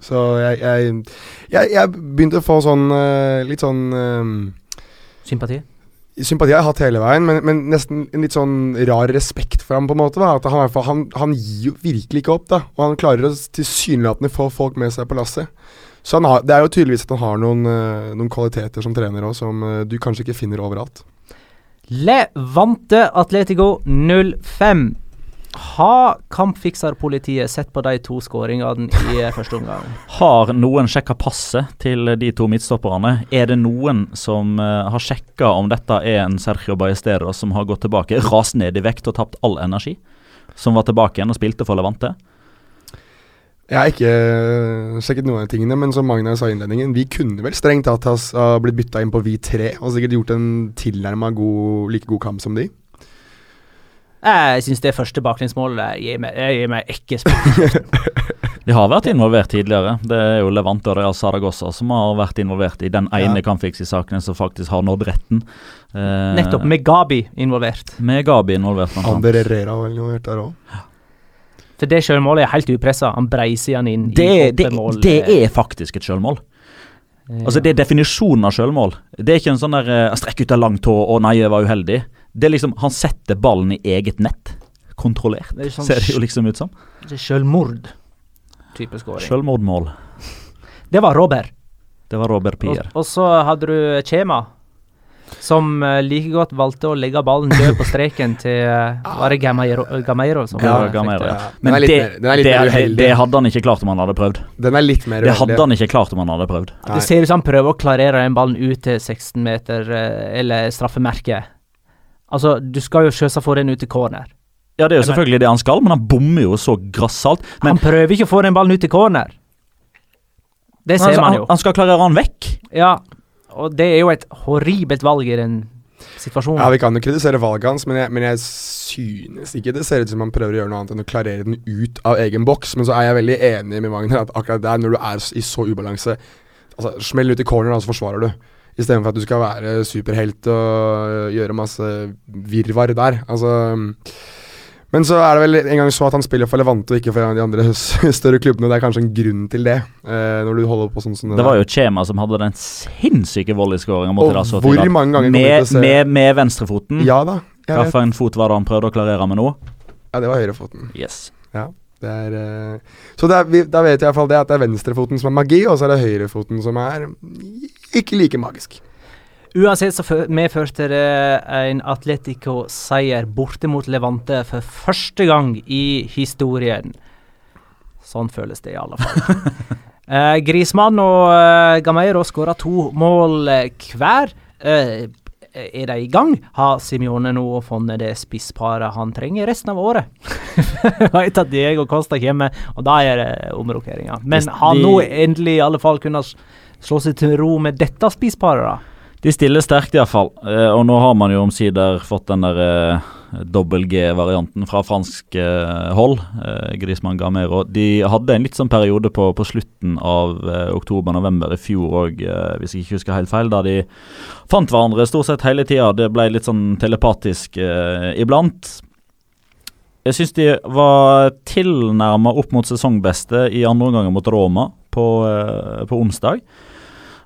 Så jeg, jeg, jeg, begynte å få sånn uh, litt sånn um, Sympati? Sympati har jeg hatt hele veien, men, men, nesten en litt sånn rar respekt for ham, på en måte. Da. At han, han, han, gir jo virkelig ikke opp, da. Og han klarer å tilsynelatende få folk med seg på lasset. Så har, det er jo tydeligvis at han har noen, uh, noen kvaliteter som trener òg, som uh, du kanskje ikke finner overalt. Levante Atletico 05. Har kampfikserpolitiet sett på de to skåringene i eh, første omgang? Har noen sjekka passet til de to midtstopperne? Er det noen som uh, har sjekka om dette er en Sergio Ballesteros som har gått tilbake, rast ned i vekt og tapt all energi? Som var tilbake igjen og spilte for Levante? Jeg har ikke uh, sjekket noen av tingene, men som Magnar sa i innledningen, vi kunne vel strengt tatt ha blitt bytta inn på vi tre, og sikkert gjort en tilnærma like god kamp som de. Jeg syns det første baklengsmålet gir meg, gir meg ikke spørsmål. De har vært involvert tidligere. Det er jo Levante og Real Saragossa som har vært involvert i den ene ja. kampfiks-saken som faktisk har nådd retten. Eh, Nettopp, med Gabi involvert. Med Gabi involvert. Ander Herrera var involvert der òg. For det sjølmålet er helt upressa. Han breiser han inn Det, i det, mål. det er faktisk et sjølmål. eh, Altså Det er definisjonen av sjølmål. Det er ikke en sånn der eh, strekk ut av lang tå og nei, jeg var uheldig. Det er liksom Han setter ballen i eget nett. Kontrollert, Det sånn ser det jo liksom ut som. det er sjølmord. Type scoring. Sjølmordmål. Det var Robert. Det var Robert Pier. og så hadde du Kjema. som eh, like godt valgte å legge ballen død på streken til eh, Var det Gameiro, Gameiro som Ja, Gameiro, ja. Men det, mer, det, det, hadde han ikke klart om han hadde prøvd. Den er litt mer Det hadde han ikke klart om han hadde prøvd. Det ser ut som han prøver å klarere den ballen ut til 16 meter, eh, eller straffemerket. Altså, du skal jo selvsagt få den ut i corner. Ja, det er jo selvfølgelig det han skal, men han bommer jo så grassat. Men han prøver ikke å få den ballen ut i corner. Det ser altså, man jo. han skal klarere han vekk. Ja, og det er jo et horribelt valg i den situasjonen. Ja, Vi kan jo kritisere valget hans, men jeg, men jeg synes ikke det ser ut som han prøver å gjøre noe annet enn å klarere den ut av egen boks. Men så er jeg veldig enig med Wagner at akkurat der, når du er i så ubalanse Altså, Smell ut i corner, og så forsvarer du. Istedenfor at du skal være superhelt og gjøre masse virvar der. Altså Men så er det vel en gang så at han spiller for Levante og ikke for en av de andre større klubbene. Det er kanskje en grunn til det, eh, når du holder på sånn som Det var der. jo Chema som hadde den sinnssyke volleyskåringa mot Rasso hvor mange ganger med, se- med, med venstrefoten. Ja da. Hvilken fot var det han prøvde å klarere med nå? Ja, det var høyrefoten. Yes. Det er, eh, så er, da vet jeg i hvert fall det at det er venstrefoten som er magi, og så er det høyrefoten som er ikke like magisk. Uansett så medførte det en Atletico-seier borte mot Levante for første gang i historien. Sånn føles det i alle fall. eh, Grismann og eh, Gameiro skåra to mål eh, hver. Eh, er de i gang? Har Simione nå funnet det spissparet han trenger resten av året? Vet at Diego Costa kommer, og da er det omrokeringer. Men Hvis har de- nå endelig i alle fall kunnet slå seg til ro med dette spissparet, da? De stiller sterkt, iallfall. Eh, og nå har man jo omsider fått den der eh, dobbel-G-varianten fra fransk eh, hold. Eh, Griezmann Gamero. De hadde en litt sånn periode på, på slutten av eh, oktober-november i fjor òg, hvis jeg ikke husker helt feil, da de fant hverandre stort sett hele tida. Det ble litt sånn telepatisk eh, iblant. Jeg syns de var tilnærma opp mot sesongbeste i andre omgang mot Roma på, eh, på onsdag.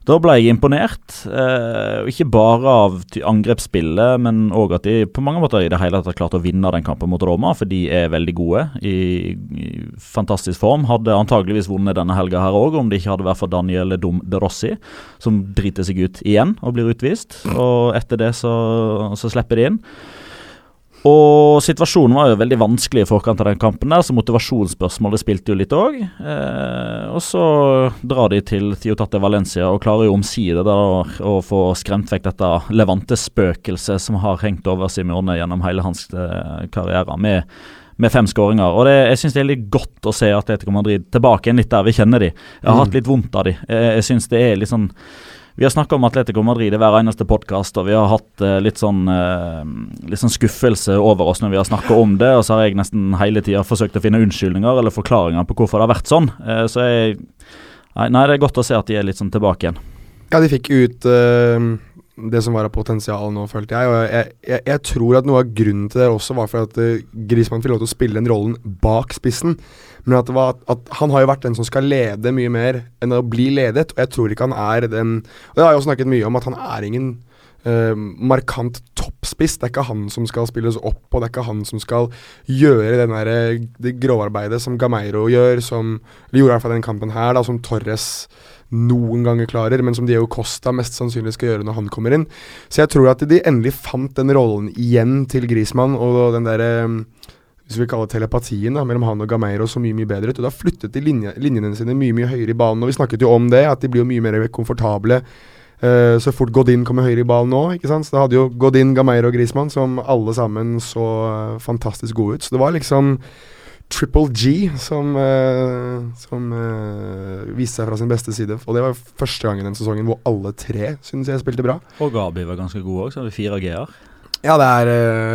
Da ble jeg imponert. Eh, ikke bare av angrepsspillet, men òg at de på mange måter i det hele tatt har klart å vinne den kampen mot Roma, for de er veldig gode. I, i fantastisk form. Hadde antageligvis vunnet denne helga her òg, om det ikke hadde vært for Daniel Dom de Rossi, som driter seg ut igjen og blir utvist. Og etter det så, så slipper de inn. Og situasjonen var jo veldig vanskelig i forkant av den kampen, der, så motivasjonsspørsmålet spilte jo litt òg. Eh, og så drar de til Tiotate Valencia og klarer jo omsider å få skremt vekk dette Levante-spøkelset som har hengt over Simione gjennom hele hans eh, karriere, med, med fem skåringer. Og det, jeg syns det er litt godt å se Atletico Madrid tilbake igjen litt der vi kjenner de. Jeg har hatt litt vondt av de. Jeg, jeg syns det er litt sånn vi har snakka om Atletico Madrid i hver eneste podkast, og vi har hatt eh, litt, sånn, eh, litt sånn skuffelse over oss når vi har snakka om det. Og så har jeg nesten hele tida forsøkt å finne unnskyldninger eller forklaringer på hvorfor det har vært sånn. Eh, så jeg nei, nei, det er godt å se at de er litt sånn tilbake igjen. Ja, de fikk ut eh, det som var av potensial nå, følte jeg. Og jeg, jeg, jeg tror at noe av grunnen til det også var for at uh, Griezmann fikk lov til å spille den rollen bak spissen. Men at, var, at, han har jo vært den som skal lede mye mer enn å bli ledet. Og jeg tror ikke han er den Og det har jeg jo snakket mye om, at han er ingen uh, markant toppspiss. Det er ikke han som skal spilles opp, og det er ikke han som skal gjøre den der, eh, det grovarbeidet som Gameiro gjør, som Eller gjorde i hvert fall den kampen her, da, som Torres noen ganger klarer, men som Diego Costa mest sannsynlig skal gjøre når han kommer inn. Så jeg tror at de endelig fant den rollen igjen til Griezmann, og den derre hvis vi kaller telepatien da, mellom han og Gameiro så mye mye bedre ut. og Da flyttet de linje, linjene sine mye mye høyere i banen. og Vi snakket jo om det, at de blir jo mye mer komfortable uh, så fort Godin kommer høyere i ballen nå. ikke sant? Så Da hadde jo Godin, Gameiro og Griezmann som alle sammen så eh, fantastisk gode ut. Så det var liksom Triple G som, uh, som uh, viste seg fra sin beste side. Og det var første gang i den sesongen hvor alle tre synes jeg spilte bra. Og Gabi var ganske god òg, så hadde vi fire G-er. Ja, det er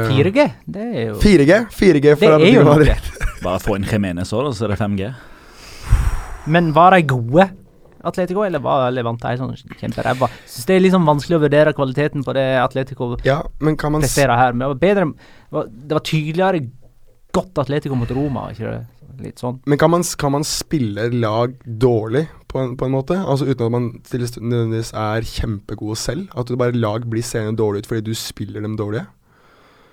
uh, 4G? Det er jo 4G. 4G Det er jo noe. Bare få inn Jimenez òg, så er det 5G. Men var de gode, Atletico, eller var Levante sånn kjemperæva? Syns det er liksom vanskelig å vurdere kvaliteten på det Atletico Ja, men kan man presterer her. Men det var bedre Det var, det var tydeligere godt Atletico mot Roma, ikke det? Litt sånn. Men kan man, kan man spille lag dårlig, på en, på en måte? Altså Uten at man nødvendigvis er kjempegode selv? At bare lag blir seende dårlig ut fordi du spiller dem dårlige?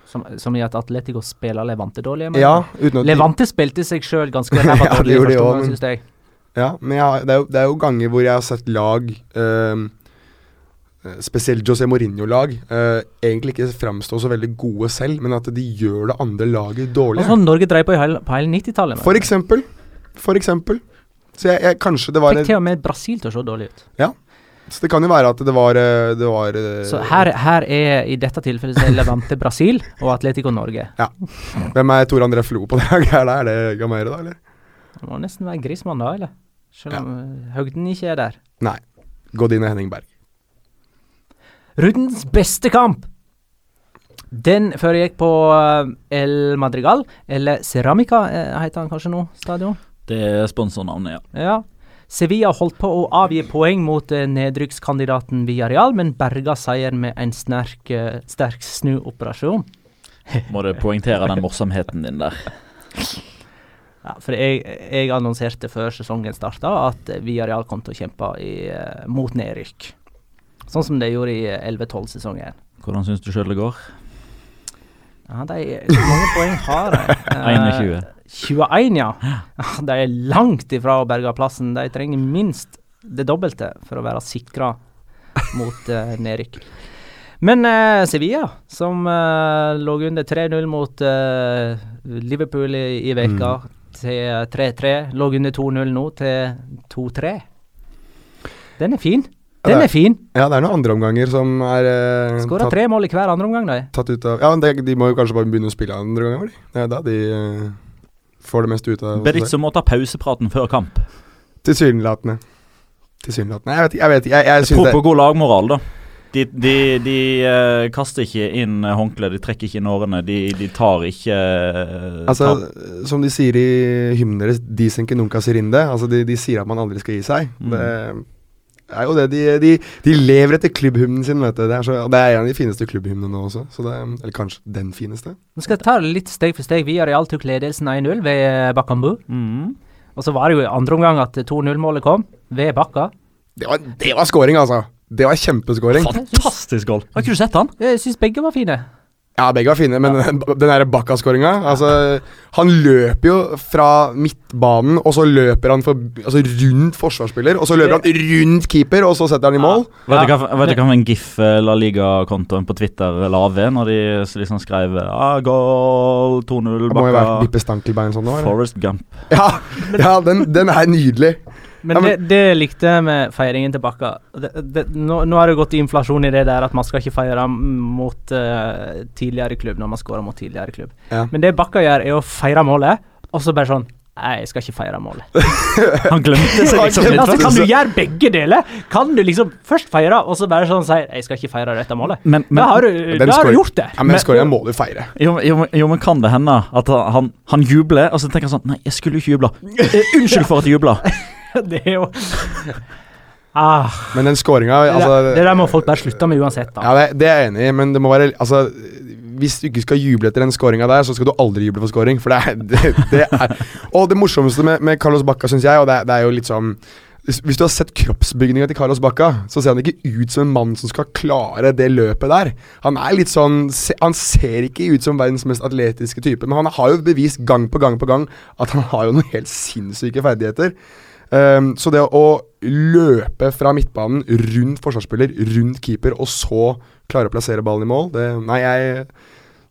Som, som i at Atletico spiller Levante dårlig. men- Ja, uten at de- Levante spilte seg sjøl ganske ræva Ja, dårlig i første omgang, syns jeg. Ja, men jeg, det, er jo, det er jo ganger hvor jeg har sett lag, eh, spesielt José Mourinho-lag, eh, egentlig ikke framstår så veldig gode selv, men at de gjør det andre laget dårlig. sånn Norge drev på i hele, hele 90-tallet. For eksempel. For eksempel. Så jeg, jeg, kanskje det var Fikk til og med Brasil til å se dårlig ut. Ja. Så det kan jo være at det var, eh, det var eh, Så her, her er i dette tilfellet så Levante Brasil og Atletico Norge. Ja. Hvem er Tor André Flo på det her? Er det Gamere, da, eller? Det må nesten være Grismann da, eller? Selv om ja. høgden ikke er der. Nei. Godine Henning Berg. Rundens beste kamp! Den foregikk på eh, El Madrigal, eller Ceramica eh, heter han kanskje nå, stadion? Det er sponsornavnet, ja. Ja. Sevilla holdt på å avgi poeng mot eh, nedrykkskandidaten Villarreal, men berga seieren med en sterk, eh, sterk snuoperasjon. Må du poengtere den morsomheten din der. Ja, for jeg, jeg annonserte før sesongen starta at Villarreal kom til å kjempe i, mot nedrykk. Sånn som det gjorde i eh, 11-12-sesongen. Hvordan syns du sjøl det går? Ja, de, Hvor mange poeng har de? Eh, 21. 21, ja. Ja, De er langt ifra å berge plassen. De trenger minst det dobbelte for å være sikra mot uh, nedrykk. Men uh, Sevilla, som uh, lå under 3-0 mot eh, Liverpool i, i veka til 3-3, lå under 2-0 nå til 2-3. Den er fin. Den er fin. Ja, det er noen andre omganger som er eh, Skåra tre mål i hver andre omgang, de. tatt ut av Ja, men de, de må jo kanskje bare begynne å spille andre ganger, de. Det er da de eh, får det meste ut av Berizzo må ta pausepraten før kamp. Tilsynelatende. Tilsynelatende. Jeg vet ikke. Jeg, vet ikke. jeg, jeg synes det Apropos god lagmoral, da. De, de, de eh, kaster ikke inn håndkleet, håndkle, de trekker ikke inn årene. De, de tar ikke eh, Altså, tar- som de sier i hymnen deres, de senker nunca sirinde. Altså, de, de sier at man aldri skal gi seg. Mm. Det er jo det. De, de, de lever etter klubbhymnen sin, vet du. Det er, så, det er en av de fineste klubbhymnene nå også. Så det, eller kanskje den fineste. Nå skal ta det litt steg for steg. Vi har tok ledelsen 1-0 ved Bakkambu. Mm. Og så var det jo i andre omgang at 2-0-målet kom, ved Bakka. Det var, det var scoring, altså! Det var kjempeskåring. Fantastisk goal! Har ikke du sett han? Jeg syns begge var fine. Ja, begge var fine, men den derre Bakka-skåringa altså, Han løper jo fra midtbanen, og så løper han for, altså, rundt forsvarsspiller, og så løper han rundt keeper, og så setter han i mål. Vet du Ja, hva vet du hva en gif eh, La Liga-kontoen på Twitter la ved når de liksom skrev ah, goal 2-0 Det må jo være Bakka Bippe Stankelbein sånn nå, eller? Forest Gump. Ja, ja den, den er nydelig. Men, Ja, men- det, det likte jeg med feiringen til Bakka. Det, det, nå, nå har det gått inflasjon i det der at man skal ikke feire mot uh, tidligere klubb når man scorer mot tidligere klubb. Ja. Men det Bakka gjør, er å feire målet, og så bare sånn Nei, jeg skal ikke feire målet. Han glemte seg liksom litt. altså, kan du gjøre begge deler? Kan du liksom først feire, og så bare sånn si 'Jeg skal ikke feire dette målet'? Men, men, da har du, da har du gjort det. Ja, men skåringa må du feire. jo, jo, men- jo, men kan det hende at han, han jubler, og så tenker han sånn Nei, jeg skulle jo ikke jubla. Eh, Unnskyld for at jeg jubla. det er jo ah, Men den skåringa det, altså, der- det der må folk bare slutte med uansett, da. Ja, det, det er jeg enig i, men det må være Altså, hvis du ikke skal juble etter den skåringa der, så skal du aldri juble for skåring, for det er, det, det er Og det morsomste med, med Carlos Bacca, syns jeg, og det, er- det jo litt sånn hvis du har sett kroppsbygninga til Carlos Bacca, så ser han ikke ut som en mann som skal klare det løpet der. Han er litt sånn Han ser ikke ut som verdens mest atletiske type, men han har jo bevist gang på gang på gang at han har jo noen helt sinnssyke ferdigheter. Um, så det å løpe fra midtbanen rundt forsvarsspiller, rundt keeper, og så klare å plassere ballen i mål det, Nei, jeg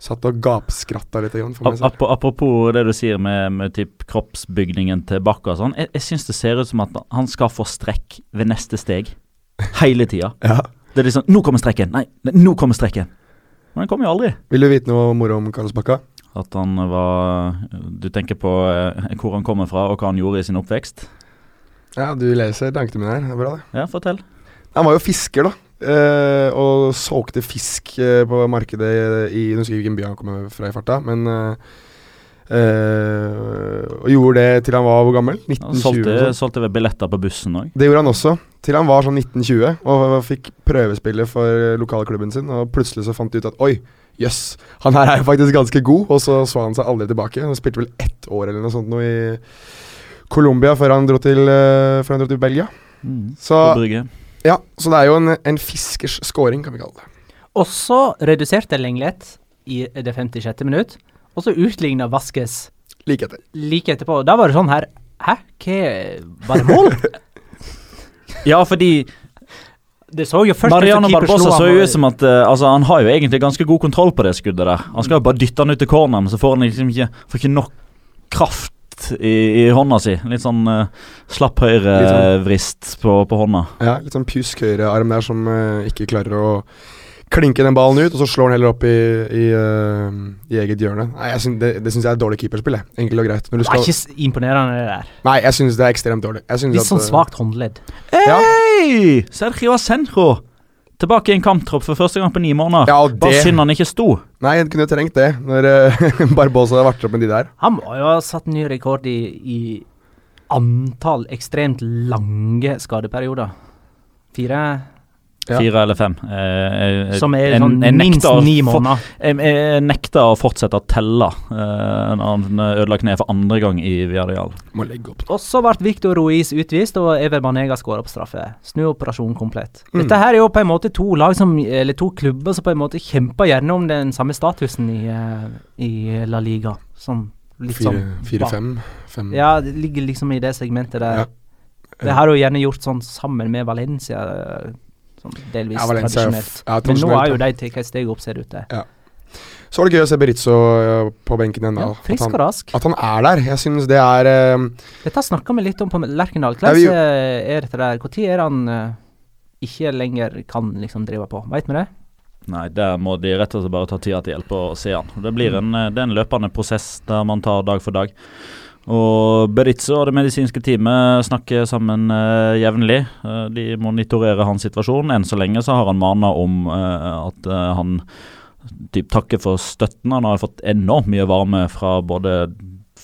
satt og gapskratta litt. Ap apropos det du sier med, med typ kroppsbygningen til Bakka og sånn. Jeg, jeg syns det ser ut som at han skal få strekk ved neste steg. Hele tida. Ja. Det er liksom Nå kommer strekken! Nei, nei, nå kommer strekken! Men den kommer jo aldri. Vil du vite noe moro om Carlos Bakka? At han var Du tenker på eh, hvor han kommer fra, og hva han gjorde i sin oppvekst? Ja, du leser tankene mine her. Det er bra, det. Ja, fortell. Han var jo fisker, da. eh, og solgte fisk eh, på markedet i Nå husker jeg ikke hvilken by han kommer fra i farta, men eh, eh, Og gjorde det til han var hvor gammel? Han 1920? solgte, solgte vel billetter på bussen òg. Det gjorde han også, til han var sånn 1920 og fikk prøvespille for lokalklubben sin. Og plutselig så fant de ut at oi, jøss, han her er jo faktisk ganske god, og så så han seg aldri tilbake. Han spilte vel ett år eller noe sånt nå i Colombia før han dro til, eh, før han dro til Belgia. Mm. Så, ja, så det er jo en, en fiskers scoring, kan vi kalle det. Også reduserte Lenglet i det 56. minutt. Og så utligna Vaskes Like etter. like etterpå. Da var det sånn her Hæ? Hva Var det mål? Ja, fordi det så jo først Mariano Barbosa så jo ut som at uh, altså, Han har jo egentlig ganske god kontroll på det skuddet der. Han skal jo bare dytte han ut til corneren, så får han liksom ikke, får ikke nok kraft i, i hånda si. Litt sånn uh, slapp Litt sånn- høyrevrist på, på hånda. Ja, litt sånn pjusk høyrearm der som uh, ikke klarer å klinke den ballen ut, og så slår han heller opp i, i, uh, i eget hjørne. Nei, jeg synes, Det, det syns jeg er dårlig keeperspill, enkelt og greit. Når du Det er ikke imponerende, det der. nei, jeg syns det er ekstremt dårlig. Litt at, sånn svakt håndledd. Ja. Hei! Sergio Asenjo! Tilbake i en kamptropp for første gang på ni måneder. Ja, og Bare det synd han ikke sto. Nei, han kunne jo trengt det, når eh, Barbosa har vært opp med de der. Han må jo ha satt ny rekord i, i antall ekstremt lange skadeperioder. Fire Ja. Fire eller fem. Eh, jeg- jeg- som er jeg- sånn jeg minst nekter å ni for- måneder. Jeg, jeg nekter å fortsette å telle eh, når han ødela kneet for andre gang i Villarreal. Må legge opp. Og så ble Victor Ruiz utvist, og Ever Banega skåra på straffe. Snuoperasjon komplett. Mm. Dette her er jo på en måte to lag som, eller to klubber som på en måte kjemper gjerne om den samme statusen i, eh, i La Liga. Som litt Fire, sånn Fire, fem, fem Ja, det ligger liksom i det segmentet der. Ja. Det har jo gjerne gjort sånn sammen med Valencia, eh, sånn delvis Ja, tradisjonelt. ja, Men nå er har jo ja. de tatt et steg opp, ser det ut til. Så var det gøy å se Berizzo eh, på benken igjen. Ja, frisk og han, rask. at han er der. Jeg synes det er uh, Dette snakka vi litt om på Lerkendal. Ja, Hvordan vi- eh, er dette der? Når er han uh, ikke lenger kan liksom drive på? Veit vi det? Nei, der må de rett og slett bare ta tida til hjelp og se han. Det blir en, det er en løpende prosess der man tar dag for dag. Og Beritze og det medisinske teamet snakker sammen uh, jevnlig. Uh, de monitorerer hans situasjon. Enn så lenge så har han mana om uh, at han typ, takker for støtten. Han har fått enormt mye varme fra både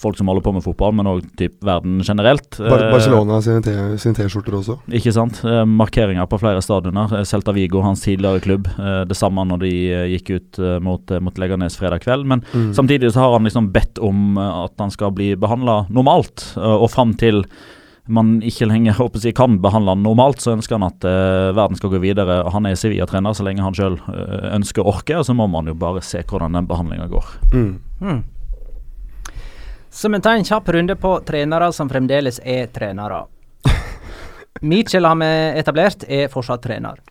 folk som holder på med fotball, men òg verden generelt. Bar Eh, Barcelona sine T-skjorter også. ikke sant. Eh, markeringer på flere stadioner. Eh, Celta Vigo, hans tidligere klubb. Det samme når de gikk ut mot, mot Leganes fredag kveld. Men Mm. samtidig så har han liksom bedt om at han skal bli behandla normalt. og fram til man ikke lenger håper jeg, kan behandle han normalt, så ønsker han at eh, verden skal gå videre. og Han er Sevilla-trener så lenge han sjøl ønsker å orke. Og så må man jo bare se hvordan den behandlinga går. Mm. Hmm. Så vi tar en kjapp runde på trenere som fremdeles er trenere. Mitchell har vi etablert, er fortsatt trener.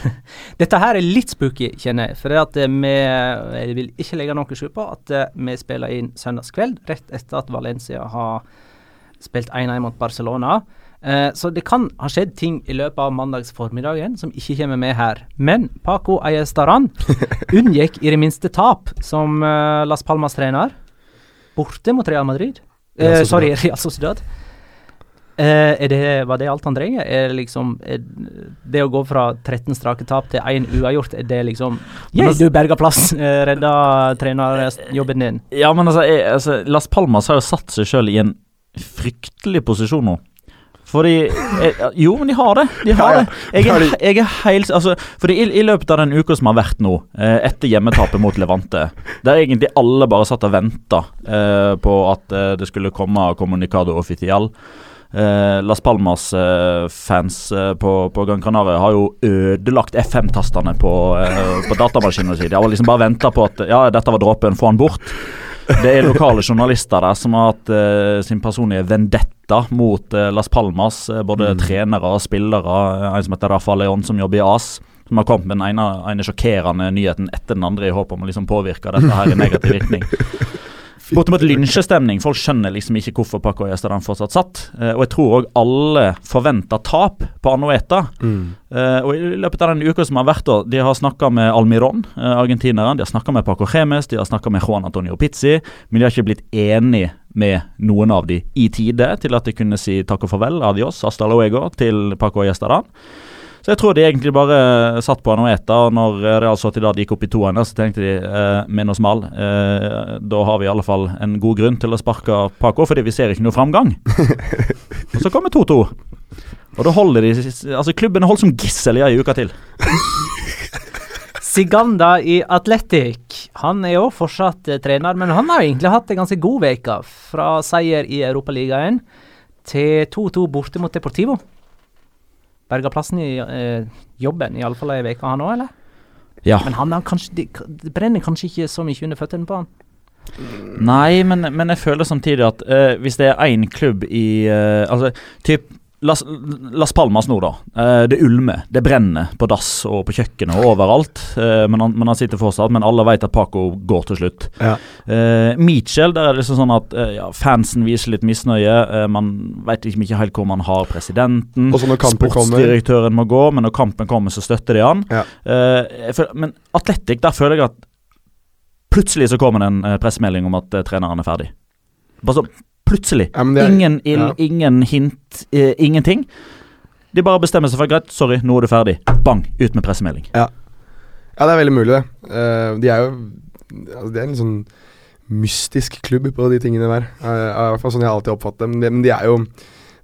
Dette her er litt spooky, kjenner jeg. For eh, vi Jeg vil ikke legge noe skjul på at eh, vi spiller inn søndagskveld, rett etter at Valencia har spilt 1-1 mot Barcelona. Eh, så det kan ha skjedd ting i løpet av mandags formiddagen som ikke kommer med her. Men Paco Ayestaran unngikk i det minste tap som eh, Las Palmas-trener. Borte mot Real Madrid. Eh, sorry, Real Sociedad. Eh, det, var det alt han trenger? Er det liksom er Det å gå fra 13 strake tap til én uavgjort, er det liksom Yes, altså- du berga plass, eh, redda trenerjobben din. Ja, men altså, jeg, altså Las Palmas har jo satt seg sjøl i en fryktelig posisjon nå. Fordi jeg, Jo, men de har det. De har Ja, ja. det. Jeg er, jeg er helt Altså, fordi i, i løpet av den uka som har vært nå, eh, etter hjemmetapet mot Levante, der egentlig alle bare satt og venta eh, på at eh, det skulle komme Comunicado Official. Eh, Las Palmas-fans eh, på, på Gran Canaria har jo ødelagt FM-tastene på, eh, på datamaskinene sine. De har liksom bare venta på at ja, dette var dråpen, få han bort. Det er lokale journalister der som har hatt uh, sin personlige vendetta mot uh, Las Palmas. Både både trenere og spillere. eh, En som heter Rafa Leon, som jobber i AS. Som har kommet med den ene, ene sjokkerende nyheten etter den andre i håp om å liksom påvirke dette her i negativ virkning. Bortimot lynsjestemning. Folk skjønner liksom ikke hvorfor Paco Estadan fortsatt satt. Eh, og jeg tror òg alle forventer tap på Anueta. Mm. Eh, og I løpet av den uka som har vært, da, de har snakka med Almiron, eh, argentineren. De har snakka med Paco Gemes, de har snakka med Juan Antonio Pizzi. Men de har ikke blitt enig med noen av de i tide til at de kunne si takk og farvel, adios, hasta luego, til Paco Estadan. Så jeg tror de egentlig bare satt på han og når eh, Real Sociedad gikk opp i toeren, så tenkte de eh, med oss mal, eh, da har vi i alle fall en god grunn til å sparke Paco, fordi vi ser ikke noe framgang. og så kommer 2-2. Og da holder de Altså, klubben er holdt som gissel i ei uke til. Siganda i Atletic. Han er jo fortsatt eh, trener, men han har egentlig hatt en ganske god uke. Fra seier i Europaligaen til 2-2 borte mot Deportivo. Berga plassen i eh, jobben, iallfall ei uke han òg, eller? Ja. Men han han kanskje, det, det brenner kanskje ikke så mye under føttene på han. Nei, men, men jeg føler samtidig at eh, hvis det er én klubb i eh, Altså, typ Las, Las Palmas nå, da. Eh, det ulmer, det brenner på dass og på kjøkkenet og overalt. Eh, men, han, men han sitter fortsatt. Men alle vet at Paco går til slutt. Ja. Uh, Mitchell, der er det liksom sånn at eh, ja, fansen viser litt misnøye. Uh, man vet liksom ikke helt hvor man har presidenten. Så kampen kommer Sportsdirektøren må gå, men når kampen kommer, så støtter de han. Ja. Uh, føler, men Atletic, der føler jeg at plutselig så kommer det en eh, pressemelding om at eh, treneren er ferdig. Bare sånn plutselig. Ja, er- ingen ild, ja. ingen hint, eh, ingenting. De bare bestemmer seg for greit, sorry, nå er du ferdig. Bang, ut med pressemelding. Ja, det er veldig mulig, det. Uh, de er jo altså, Det er en sånn mystisk klubb på de tingene der. Uh, I hvert fall sånn jeg alltid oppfatter dem. Men de er jo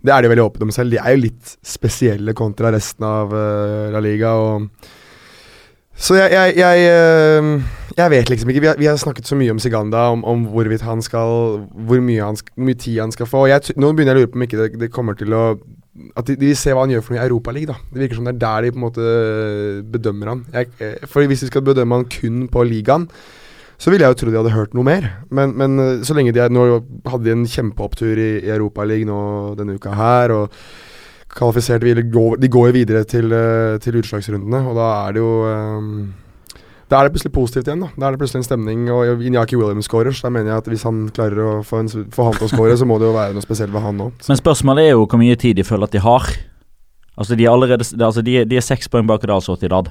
Det er de veldig åpne om selv. De er jo litt spesielle kontra resten av uh, La Liga. Og så jeg, jeg, jeg, jeg vet liksom ikke. Vi har, vi har snakket så mye om Siganda, om, om hvorvidt han skal Hvor mye, han hvor mye tid han skal få. Jeg, nå begynner jeg å lure på om ikke det, det kommer til å At de, de vil se hva han gjør for noe i Europaligaen. Det virker som det er der de på en måte bedømmer han. Jeg, for hvis de skal bedømme han kun på ligaen, så ville jeg jo tro de hadde hørt noe mer. Men, men eh, så lenge de Nå hadde de en kjempeopptur i, i Europaligaen denne uka her. Og kvalifisert videre. Går, de går jo videre til, eh, til utslagsrundene, og da er det jo eh, da er det plutselig positivt igjen. Da Da er det plutselig en stemning. Og Inyaki Williams scorer, så da mener jeg at hvis han klarer å få, en, få han til å score, så må det jo være noe spesielt ved han nå. Men spørsmålet er jo hvor mye tid de føler at de har. Altså De er allerede altså de, de er seks poeng bak Real Sociedad.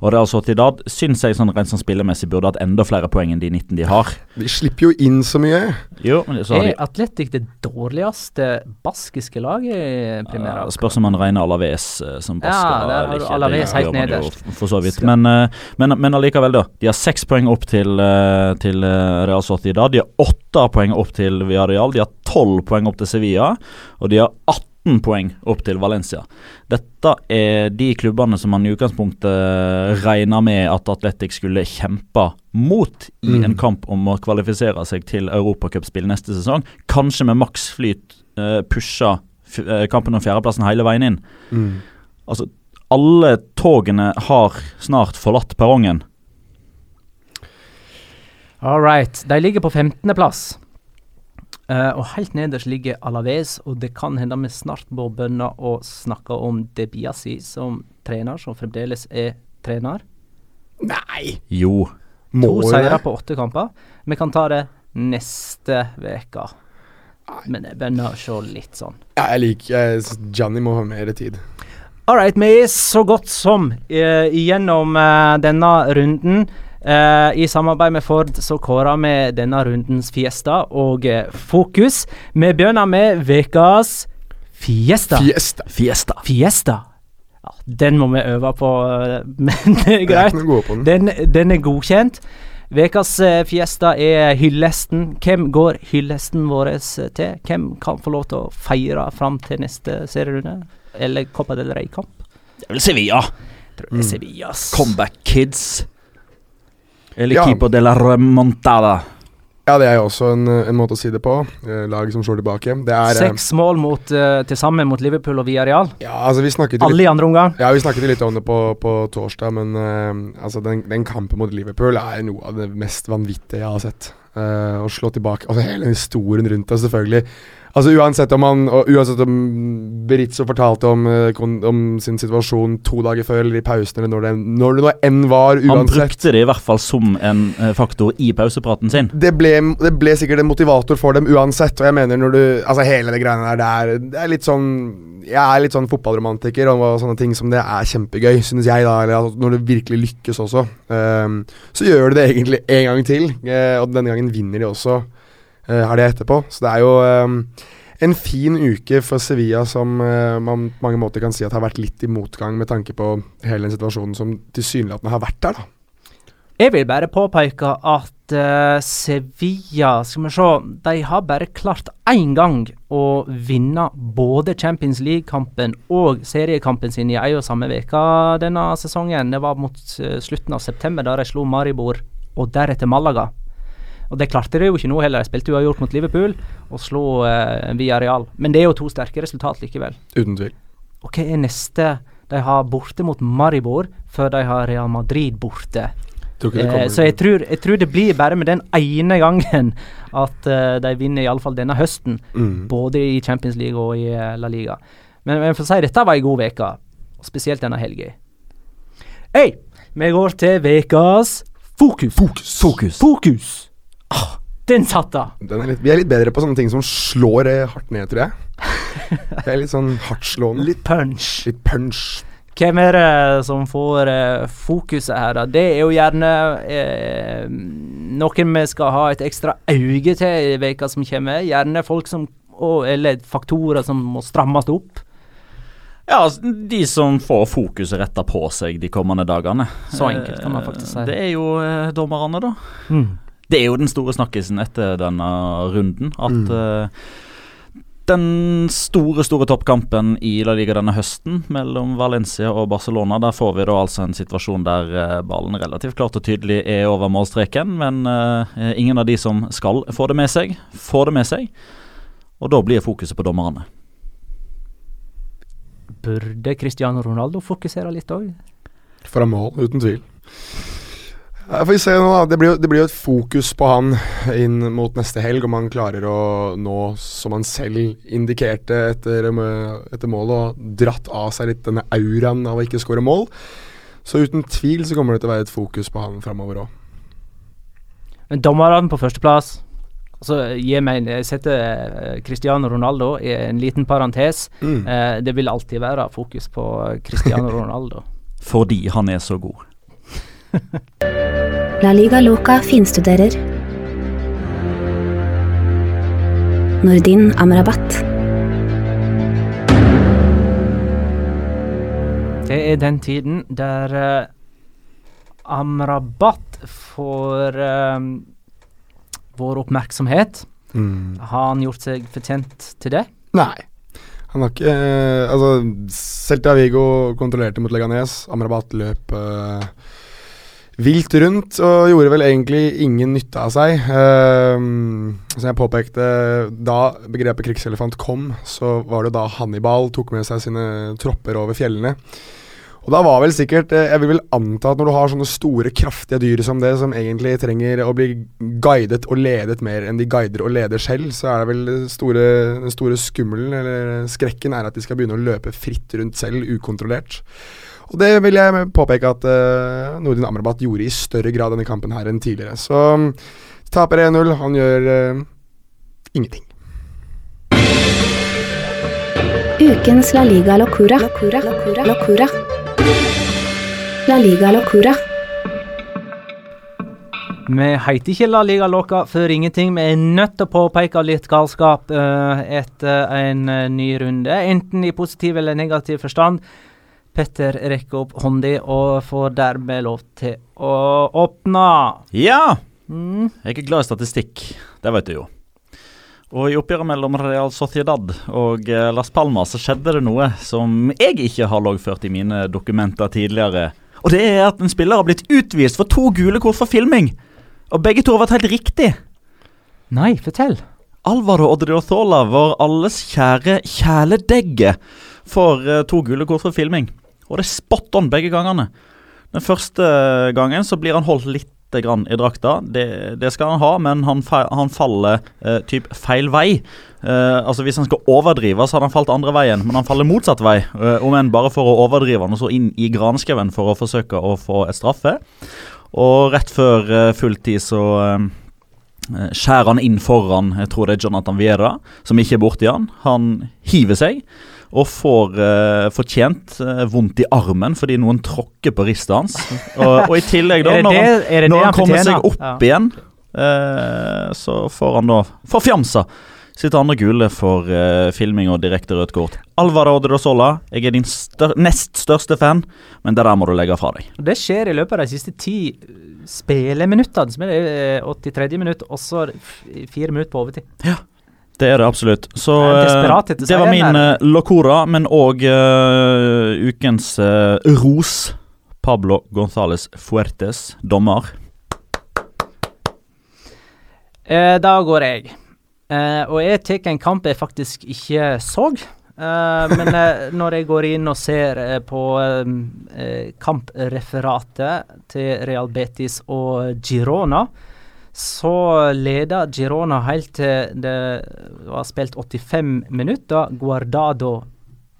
Og Real Sociedad syns jeg sånn rent sånn spillemessig burde hatt enda flere poeng enn de 19 de har. De slipper jo inn så mye. Jo, men så har de Er Atletic det dårligste baskiske laget i Primera? Ja, Spørs om man regner Alaves eh, som Ja, basker. der har du. Alaves helt jo For så vidt. Men, eh, men, men allikevel, da. De har seks poeng opp til, eh, til Real Sociedad. De har åtte poeng opp til Villarreal. De har tolv poeng opp til Sevilla. Og de har 18 poeng opp til Valencia. Dette er de klubbene som man i utgangspunktet regna med at Atletic skulle kjempe mot i Mm. en kamp om å kvalifisere seg til europacupspill neste sesong. Kanskje med maksflyt uh, pusha f eh, kampen om fjerdeplassen hele veien inn. Mm. Altså, alle togene har snart forlatt perrongen. All right. De ligger på 15.-plass. Eh, og helt nederst ligger Alaves, og det kan hende vi snart må begynne å snakke om Debiasi som trener, som fremdeles er trener. Nei! Jo. Må to seire på åtte kamper. Vi kan ta det neste uke. Men jeg begynner å se litt sånn. Ja, jeg liker Gianni må ha mer tid. All right, vi er så godt som uh, gjennom uh, denne runden. Eh, I samarbeid med Ford så kårer vi denne rundens Fiesta og uh, Fokus. Vi begynner med ukas Fiesta. Fiesta. Fiesta. Fiesta. Ja, den må vi øve på, eh, men det er greit. den. Den, den er godkjent. Ukas Fiesta er hyllesten. Hvem går hyllesten vår til? Hvem kan få lov til å feire fram til neste serierunde? Eller Copa del Rey-kamp? Det er vel Sevilla. Tror det er Sevillas. Comeback Kids. Eller Ja. Keeper de la Remontada. Ja, det er jo også en, en måte å si det på. Eh, lag som slår tilbake. Det er eh, Seks mål mot, eh, til sammen mot Liverpool og Villarreal. Ja, altså vi snakket litt Alle i andre omgang. Ja, Vi snakket litt om det på, på torsdag, men uh, altså den, den kampen mot Liverpool er noe av det mest vanvittige jeg har sett. Uh, å slå tilbake Altså hele historien rundt det, selvfølgelig. Altså Uansett om han og Uansett om Berizzo fortalte om, eh, om sin situasjon to dager før eller i pausen, eller når det, når det nå enn var, uansett. Han brukte det i hvert fall som en eh, faktor i pausepraten sin. det ble, det ble sikkert en motivator for dem uansett. Og jeg mener når du Altså hele det greiene der, det er, det er litt sånn Jeg er litt sånn fotballromantiker, og sånne ting som det er kjempegøy, synes jeg, da. Eller altså, når det virkelig lykkes også. Um, så gjør de det egentlig en gang til, eh, og denne gangen vinner de også helga etterpå. Så det er jo ehm, en fin uke for Sevilla som eh, man på mange måter kan si at har vært litt i motgang med tanke på hele den situasjonen som tilsynelatende har vært der, da. Jeg vil bare påpeke at uh, Sevilla Skal vi se De har bare klart én gang å vinne både Champions League-kampen og seriekampen sin i ei og samme uke denne sesongen. Det var mot uh, slutten av september, da de slo Maribor og deretter Malaga. Og det klarte de jo ikke nå heller. De spilte uavgjort mot Liverpool og slo uh, Real. Men det er jo to sterke resultat likevel. Uten tvil. Og hva er neste? De har borte mot Maribor før de har Real Madrid borte. Eh, så jeg tror, jeg tror det blir bare med den ene gangen at uh, de vinner iallfall denne høsten. Mm. Både i Champions League og i eh, La Liga. Men, men for å si dette var ei god uke, spesielt denne helga. Hey, vi går til ukas fokus. Fokus. Fokus. Fokus. Ah, den satt da. Den er litt, vi er litt bedre på sånne ting som slår eh, hardt ned, tror jeg. Det er litt sånn hardtslående. Litt punch. Litt punch. Hvem er det som får eh, fokuset her, da? Det er jo gjerne eh, noen vi skal ha et ekstra øye til i veka som kommer. Gjerne folk som og, Eller faktorer som må strammes opp. Ja, altså, de som får fokuset retta på seg de kommende dagene. Så enkelt kan man faktisk si Eh, det. Er jo eh, dommerne, da. Det er jo den store snakkisen etter denne runden. At Mm. eh, den store store toppkampen i La Liga denne høsten mellom Valencia og Barcelona, der får vi da altså en situasjon der eh, ballen relativt klart og tydelig er over målstreken, men eh, ingen av de som skal få det med seg, får det med seg. Og da blir fokuset på dommerne. Burde Cristiano Ronaldo fokusere litt òg? Fra mål, uten tvil. Ja, får vi se nå, da. Det blir, jo, det blir jo et fokus på han inn mot neste helg, om han klarer å nå, som han selv indikerte etter, eh, etter målet, og dratt av seg litt denne auraen av å ikke skåre mål. Så uten tvil så kommer det til å være et fokus på han framover òg. Men dommerne på førsteplass Altså, meg Jeg setter eh, Cristiano Ronaldo i en liten parentes. Mm. Eh, det vil alltid være fokus på Cristiano Ronaldo. Fordi han er så god. La Liga Loca finstuderer. Nordin Amrabat. Det er den tiden der uh, Amrabat får uh, vår oppmerksomhet. Mm. Har han gjort seg fortjent til det? Nei. Han har ikke uh, Altså, Celta Vigo kontrollerte mot Leganes. Amrabat løp eh, vilt rundt og gjorde vel egentlig ingen nytte av seg. Ehm, som jeg påpekte, da begrepet krigselefant kom, så var det da Hannibal tok med seg sine tropper over fjellene. Og da var vel sikkert eh, Jeg vil vel anta at når du har sånne store, kraftige dyr som det, som egentlig trenger å bli guidet og ledet mer enn de guider og leder selv, så er det vel store, den store skummelen, eller skrekken, er at de skal begynne å løpe fritt rundt selv, ukontrollert. Og det vil jeg påpeke at uh, Nordin Amrabat gjorde i større grad denne kampen her enn tidligere. Så um, taper 1-0. Han gjør uh, ingenting. Ukens La Liga Locura. Locura. Locura. Locura. La Liga Locura. Vi heter ikke La Liga Loca for ingenting. Vi er nødt til å påpeke litt galskap uh, etter en ny runde. Enten i positiv eller negativ forstand. Petter rekker opp hånda og får dermed lov til å åpne. Ja! Mm. Jeg er glad i statistikk, det vet du jo. Og i oppgjøret mellom Real Sociedad og eh, Las Palmas så skjedde det noe som jeg ikke har loggført i mine dokumenter tidligere. Og det er at en spiller har blitt utvist for to gule kort for filming. Og begge to har vært helt riktig. Nei, fortell. Alvaro Odriozola, var alles kjære kjæledegge, for eh, to gule kort for filming. Og det er spot on begge gangene. Den første gangen så blir han holdt litt grann i drakta. Det, det skal han ha, men han, han faller eh, typ feil vei. Eh, altså Hvis han skal overdrive, så hadde han falt andre veien, men han faller motsatt vei. Eh, om enn bare for å overdrive han, og så inn i granskauen for å forsøke å få et straffe. Og rett før eh, fulltid så eh, Eh, skjærer han inn foran jeg tror det er Jonathan Viera, som ikke er borti han. Han hiver seg og får uh, fortjent uh, vondt i armen fordi noen tråkker på ristet hans. Og, og i tillegg, da, når han, det det når han kommer seg opp Ja. igjen, uh, så får han da forfjamsa sitt andre gule for eh, filming og direkte rødt kort. Alvaro Odrosola, jeg er din stør nest største fan, men det der må du legge fra deg. Det skjer i løpet av de siste ti spilleminuttene, som er det eh, 83. minutt, og så fire minutter på overtid. Det er det absolutt. Så det, eh, etter det var min eh, locora, men òg ukens uh, ros. Pablo Gonzales Fuertes, dommer. Eh, da går jeg. Eh, og jeg tar en kamp jeg faktisk ikke så. Eh, men eh, når jeg går inn og ser eh, på eh, eh, kampreferatet til Real Betis og Girona, så leda Girona helt til det var spilt 85 minutter. Guardado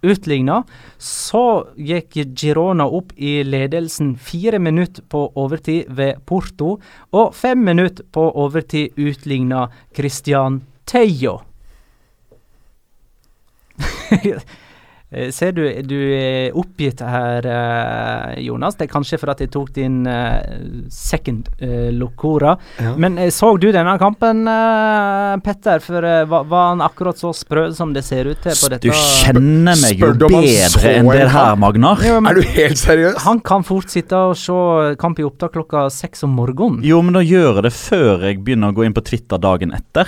utligna. Så gikk Girona opp i ledelsen fire minutter på overtid ved Porto, og fem minutter på overtid utligna Christian Teio. Eh, Ser du du er oppgitt her, eh, Jonas. Det er kanskje for at jeg tok din eh, second uh, locora. Ja. Men så du denne kampen, Petter? For var, var han akkurat så sprø som det ser ut til på dette? Du kjenner meg jo bedre enn det her. Magnar. Ja, men Er du helt seriøs? Han kan fort sitte og se kamp i opptak klokka seks om morgenen. Jo, men da gjør jeg det før jeg begynner å gå inn på Twitter dagen etter.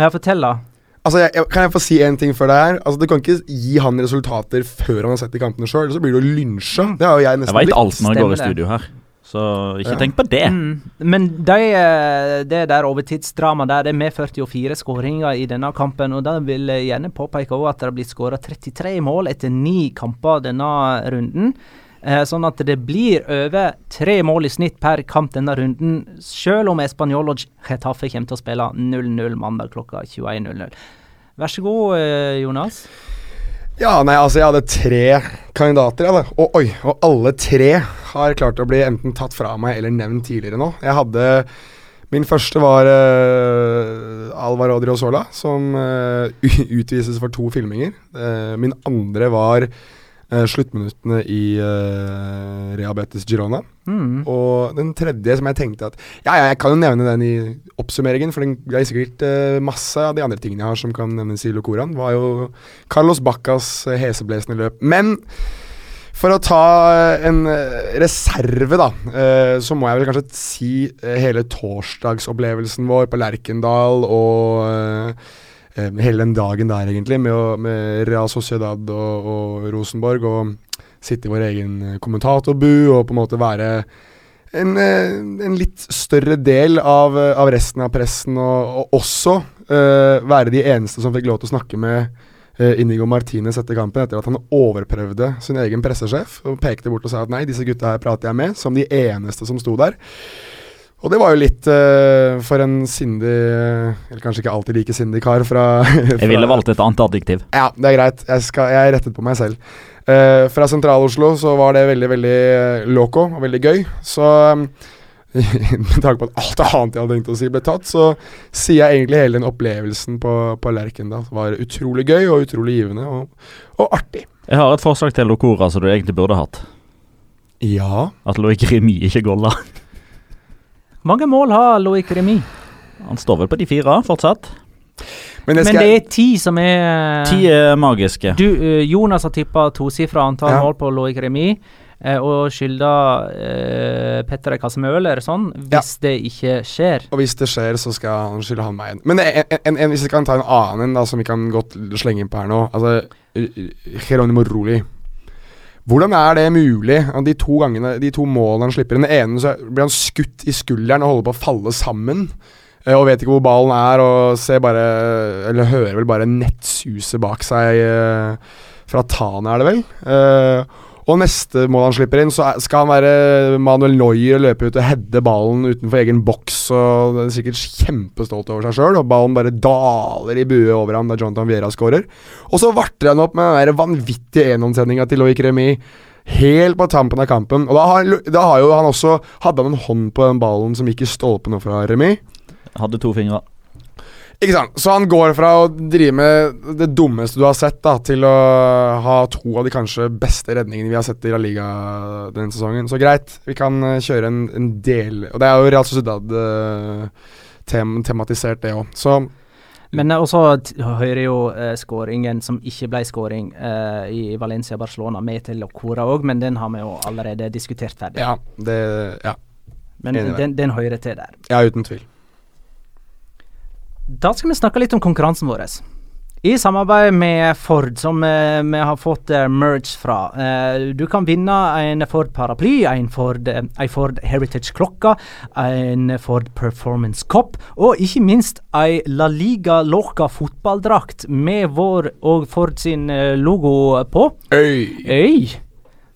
Ja, fortell, da. Altså, jeg, jeg, Kan jeg få si en ting før det her? Altså, Du kan ikke gi han resultater før han har sett de kampene sjøl, så blir du lynsja. Det har jo jeg Jeg nesten veit alt når jeg går i studio her. Så ikke Ja. tenk på det. Mm. Men de, eh, det der overtidsdramaet der, det medførte jo fire skåringer i denne kampen. Og da vil jeg gjerne påpeke at det har blitt skåra 33 mål etter ni kamper denne runden. Eh, sånn at det blir over tre mål i snitt per kamp denne runden, selv om Español og Getafe kommer til å spille 0-0 mandag klokka 21.00. Vær så god, eh, Jonas. Ja, nei, altså jeg hadde tre kandidater, jeg, da. Og, oi, og alle tre har klart å bli enten tatt fra meg eller nevnt tidligere nå. Jeg hadde Min første var uh, Alvaro Driosola, som uh, utvises for to filminger. Uh, min andre var eh, sluttminuttene i eh, Rehabetes Girona. Mm. Og den tredje som jeg tenkte at Ja, ja, jeg kan jo nevne den i oppsummeringen, for den det er sikkert eh, masse av de andre tingene jeg har som kan nevnes i Locoraen, var jo Carlos Baccas uh, heseblesende løp. Men for å ta en eh, reserve, da, eh, så må jeg vel kanskje si eh, hele torsdagsopplevelsen vår på Lerkendal og eh, eh, hele den dagen der, egentlig, med, med Real Sociedad og, og Rosenborg. Og sitte i vår egen eh, kommentatorbu og på en måte være en, eh, en litt større del av, eh, av resten av pressen, og, og også eh, være de eneste som fikk lov til å snakke med eh, Inigo Martinez etter kampen, etter at han overprøvde sin egen pressesjef og pekte bort og sa at nei, disse gutta her prater jeg med, som de eneste som sto der. Og det var jo litt uh, for en sindig eh, Eller kanskje ikke alltid like sindig kar fra, Jeg ville valgt et annet adjektiv. ja, det er greit. Jeg, skal, jeg rettet på meg selv. Uh, fra Sentral-Oslo så var det veldig, veldig loco og veldig gøy. Så um, med tanke på at alt annet jeg hadde tenkt å si, ble tatt, så sier jeg egentlig hele den opplevelsen på, på Lerkendal var utrolig gøy og utrolig givende og, og artig. Jeg har et forslag til lokora som du egentlig burde hatt. Ja. At Loic Remy ikke golla. Mange mål har Loic Remy, Han står vel på de fire fortsatt. Men det men det er ti som er Ti er magiske. Du, eh, Jonas har tippa tosifra antall Ja. mål på Loic Remy, eh, og skylder eh, Petter Casemø eller sånn, hvis det ikke skjer. Og hvis det skjer, så skal han skylde han meg en. Men en, en, en, hvis vi kan ta en annen en da, som vi kan godt slenge inn på her nå. Altså, Geronimo Roli. Hvordan er det mulig? De to gangene, de to målene han slipper inn Den ene så blir han skutt i skulderen og holder på å falle sammen. eh, Og vet ikke hvor ballen er, og ser bare Eller hører vel bare nettsuset bak seg eh, fra Tana, er det vel. Og neste mål han slipper inn, så skal han være Manuel og løpe ut og heade ballen utenfor egen boks. Og er sikkert kjempestolt over seg sjøl, og ballen bare daler i bue over ham da Jonathan Viera skårer. Og så varter han opp med den vanvittige enomsendinga til Loic Remy. Helt på tampen av kampen. Og da har, da har han også Hadde han en hånd på den ballen som gikk i stolpen fra Remy. Hadde to fingre. Ikke sant? Så han går fra å drive med det dummeste du har sett, da, til å ha to av de kanskje beste redningene vi har sett i La Liga denne sesongen. Så greit, vi kan eh, kjøre en, en del Og det er jo Real Sociedad uh, tem tematisert, det òg. Så Men eh, også hører jo uh, skåringen som ikke ble skåring eh, i Valencia-Barcelona med til Locora òg, men den har vi jo allerede diskutert ferdig. ja, det Ja. Men den, den hører til der. Ja, uten tvil. Da skal vi snakke litt om konkurransen vår. I samarbeid med Ford, som eh, vi har fått eh, merge fra. Eh, du kan vinne en Ford paraply, en Ford, eh, Ford Heritage-klokke, en Ford Performance Cop og ikke minst ei La Liga Loca fotballdrakt med vår og Ford sin eh, logo på. Øy! Øy!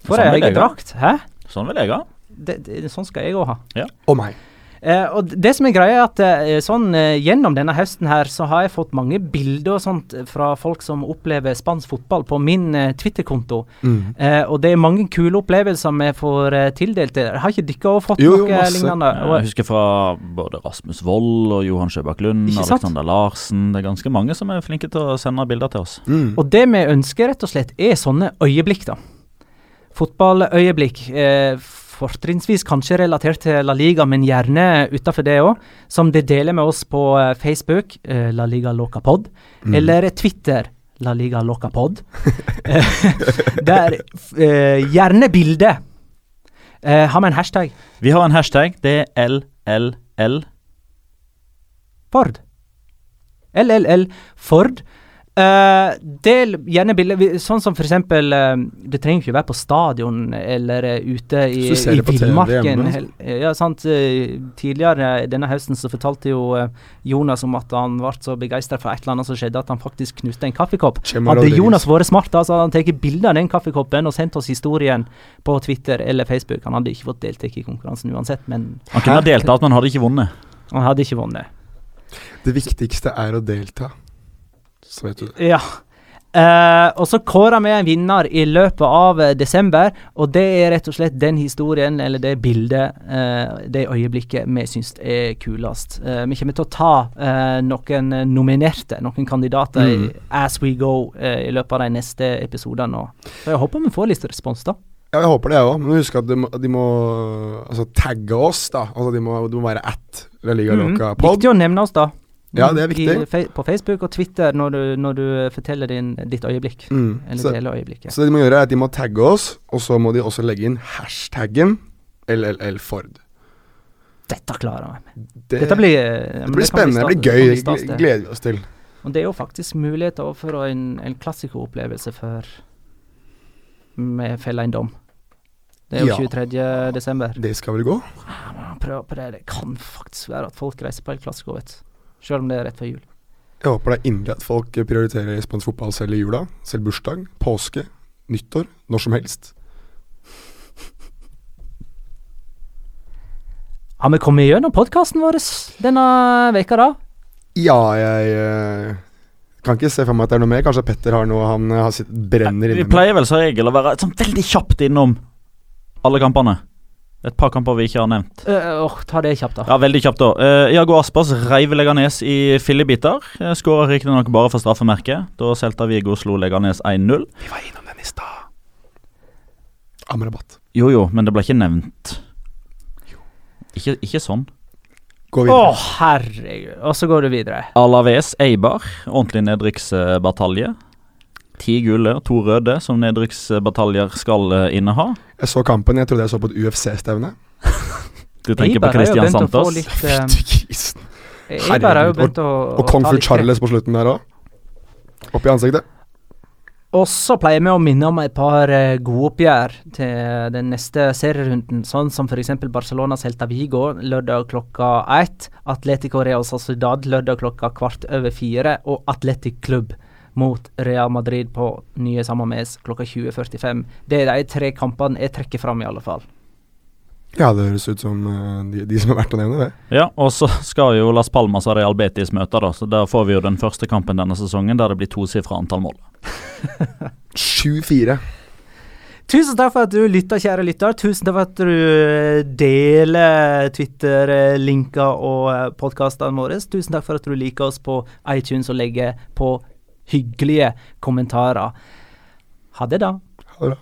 For Sånn ei egen ha. drakt. Hæ? Sånn vil jeg ha. Det, det, sånn skal jeg òg ha. Og meg. Eh, og det som er greia, er at eh, sånn eh, gjennom denne høsten her, så har jeg fått mange bilder og sånt fra folk som opplever spansk fotball på min eh, Twitter-konto. Mm. Eh, og det er mange kule opplevelser vi får eh, tildelt. Har ikke dere òg fått Jo, jo, noe masse. lignende? Jeg husker fra både Rasmus Wold og Johan Sjøbakk Lund, Alexander Larsen. Det er ganske mange som er flinke til å sende bilder til oss. Mm. og det vi ønsker, rett og slett, er sånne øyeblikk, da. Fotballøyeblikk. Eh, Fortrinnsvis kanskje relatert til La Liga, men gjerne utafor det òg. Som de deler med oss på eh, Facebook, eh, La Liga Loca Pod, Mm. eller Twitter, La Liga Loca Pod. Eh, Der gjerne bilde. Har vi en hashtag? Vi har en hashtag. Det er LLL. Ford. LLL Ford. Eh, del gjerne bilder, sånn som for eksempel eh, Det trenger ikke være på stadion eller uh, ute i, i villmarken. Ja, sant. eh, tidligere denne høsten så fortalte jo Jonas om at han ble så begeistra for et eller annet som skjedde, at han faktisk knuste en kaffekopp. Kjemmer Hadde Jonas vært smart, da, så hadde han tatt bilde av den kaffekoppen og sendt oss historien på Twitter eller Facebook. Han hadde ikke fått deltatt i konkurransen uansett, men Han kunne ha deltatt, men hadde ikke vunnet. han hadde ikke vunnet. Det viktigste er å delta. Så vet du det. Ja. Uh, og så kårer vi en vinner i løpet av uh, desember, og det er rett og slett den historien, eller det bildet, uh, det øyeblikket vi syns er kulest. Vi kommer til å ta noen nominerte, noen kandidater, Mm. as we go i løpet av de neste episodene. Så jeg håper vi får litt respons, da. Ja, jeg håper det, jeg òg. Men husk at de, de må altså, tagge oss, da. Altså, de må, de må være at La Liga Mhm. Loca Pod. Viktig å nevne oss, da. Ja, det er viktig. I, på Facebook og Twitter når du, når du forteller din, ditt øyeblikk. Mm. Eller Så, deler øyeblikket. så det de må gjøre, er at de må tagge oss, og så må de også legge inn hashtaggen LLL Ford. Dette klarer jeg Det, Dette blir, det blir kan spennende, det blir gøy. Det gleder vi oss til. Og det er jo faktisk mulighet for en, en klassikeropplevelse før vi feller en dom. Det er jo Ja. 23. desember. Det skal vel gå? Prøv på det. Det kan faktisk være at folk reiser på El Clasico, vet du. Selv om det er rett før jul. Jeg håper det er inderlig at folk prioriterer spansk fotball selv i jula. Selv bursdag, påske, nyttår, når som helst. Har vi kommet gjennom podkasten vår denne veka da? Ja, jeg eh, kan ikke se for meg at det er noe mer. Kanskje Petter har noe han har sitt brenner Vi inne med. pleier vel som regel å være sånn veldig kjapt innom alle kampene. Et par kamper vi ikke har nevnt. Uh, åh, ta det kjapt, da. Ja, Veldig kjapt, da. Uh, Iago Aspas reiv Leganes i fillebiter. Uh, Skåra riktignok bare for straffemerket, da Celta Vigo slo Leganes 1-0. Vi var innom den i stad. Amrabat. Jo jo, men det ble ikke nevnt. Ikke, ikke sånn. Gå Å, oh, herregud. Og så går du videre. Alaves Eibar, ordentlig nedrykksbatalje. Ti gule, to røde, som nedrykksbataljer skal eh, inneha. Jeg så kampen. Jeg trodde jeg så på et UFC-stevne. Du tenker på Christian Santos. litt, Fytti grisen. Har jo Herregud, å Og kong Kung Fu. Charles på slutten der òg. Opp i ansiktet. Og så pleier vi å minne om et par eh, gode oppgjør til den neste serierunden, sånn som f.eks. Barcelona Helta Vigo lørdag klokka ett, Atletico Real Sociedad lørdag klokka kvart over fire, og Atletic Klubb mot Real Madrid på nye Samames klokka 20.45. Det er de tre kampene jeg trekker fram, i alle fall. Ja, det høres ut som eh, de, de som er verdt å nevne, det. Ja, og så skal jo Las Palmas og Real Betis møte, da. Så der får vi jo den første kampen denne sesongen der det blir tosifra antall mål. 7-4. Tusen takk for at du lytta, kjære lytter. Tusen takk for at du eh, deler Twitter-linker og podkastene våre. Tusen takk for at du liker oss på iTunes og legger på hyggelige kommentarer. Ha det, da. Ha det.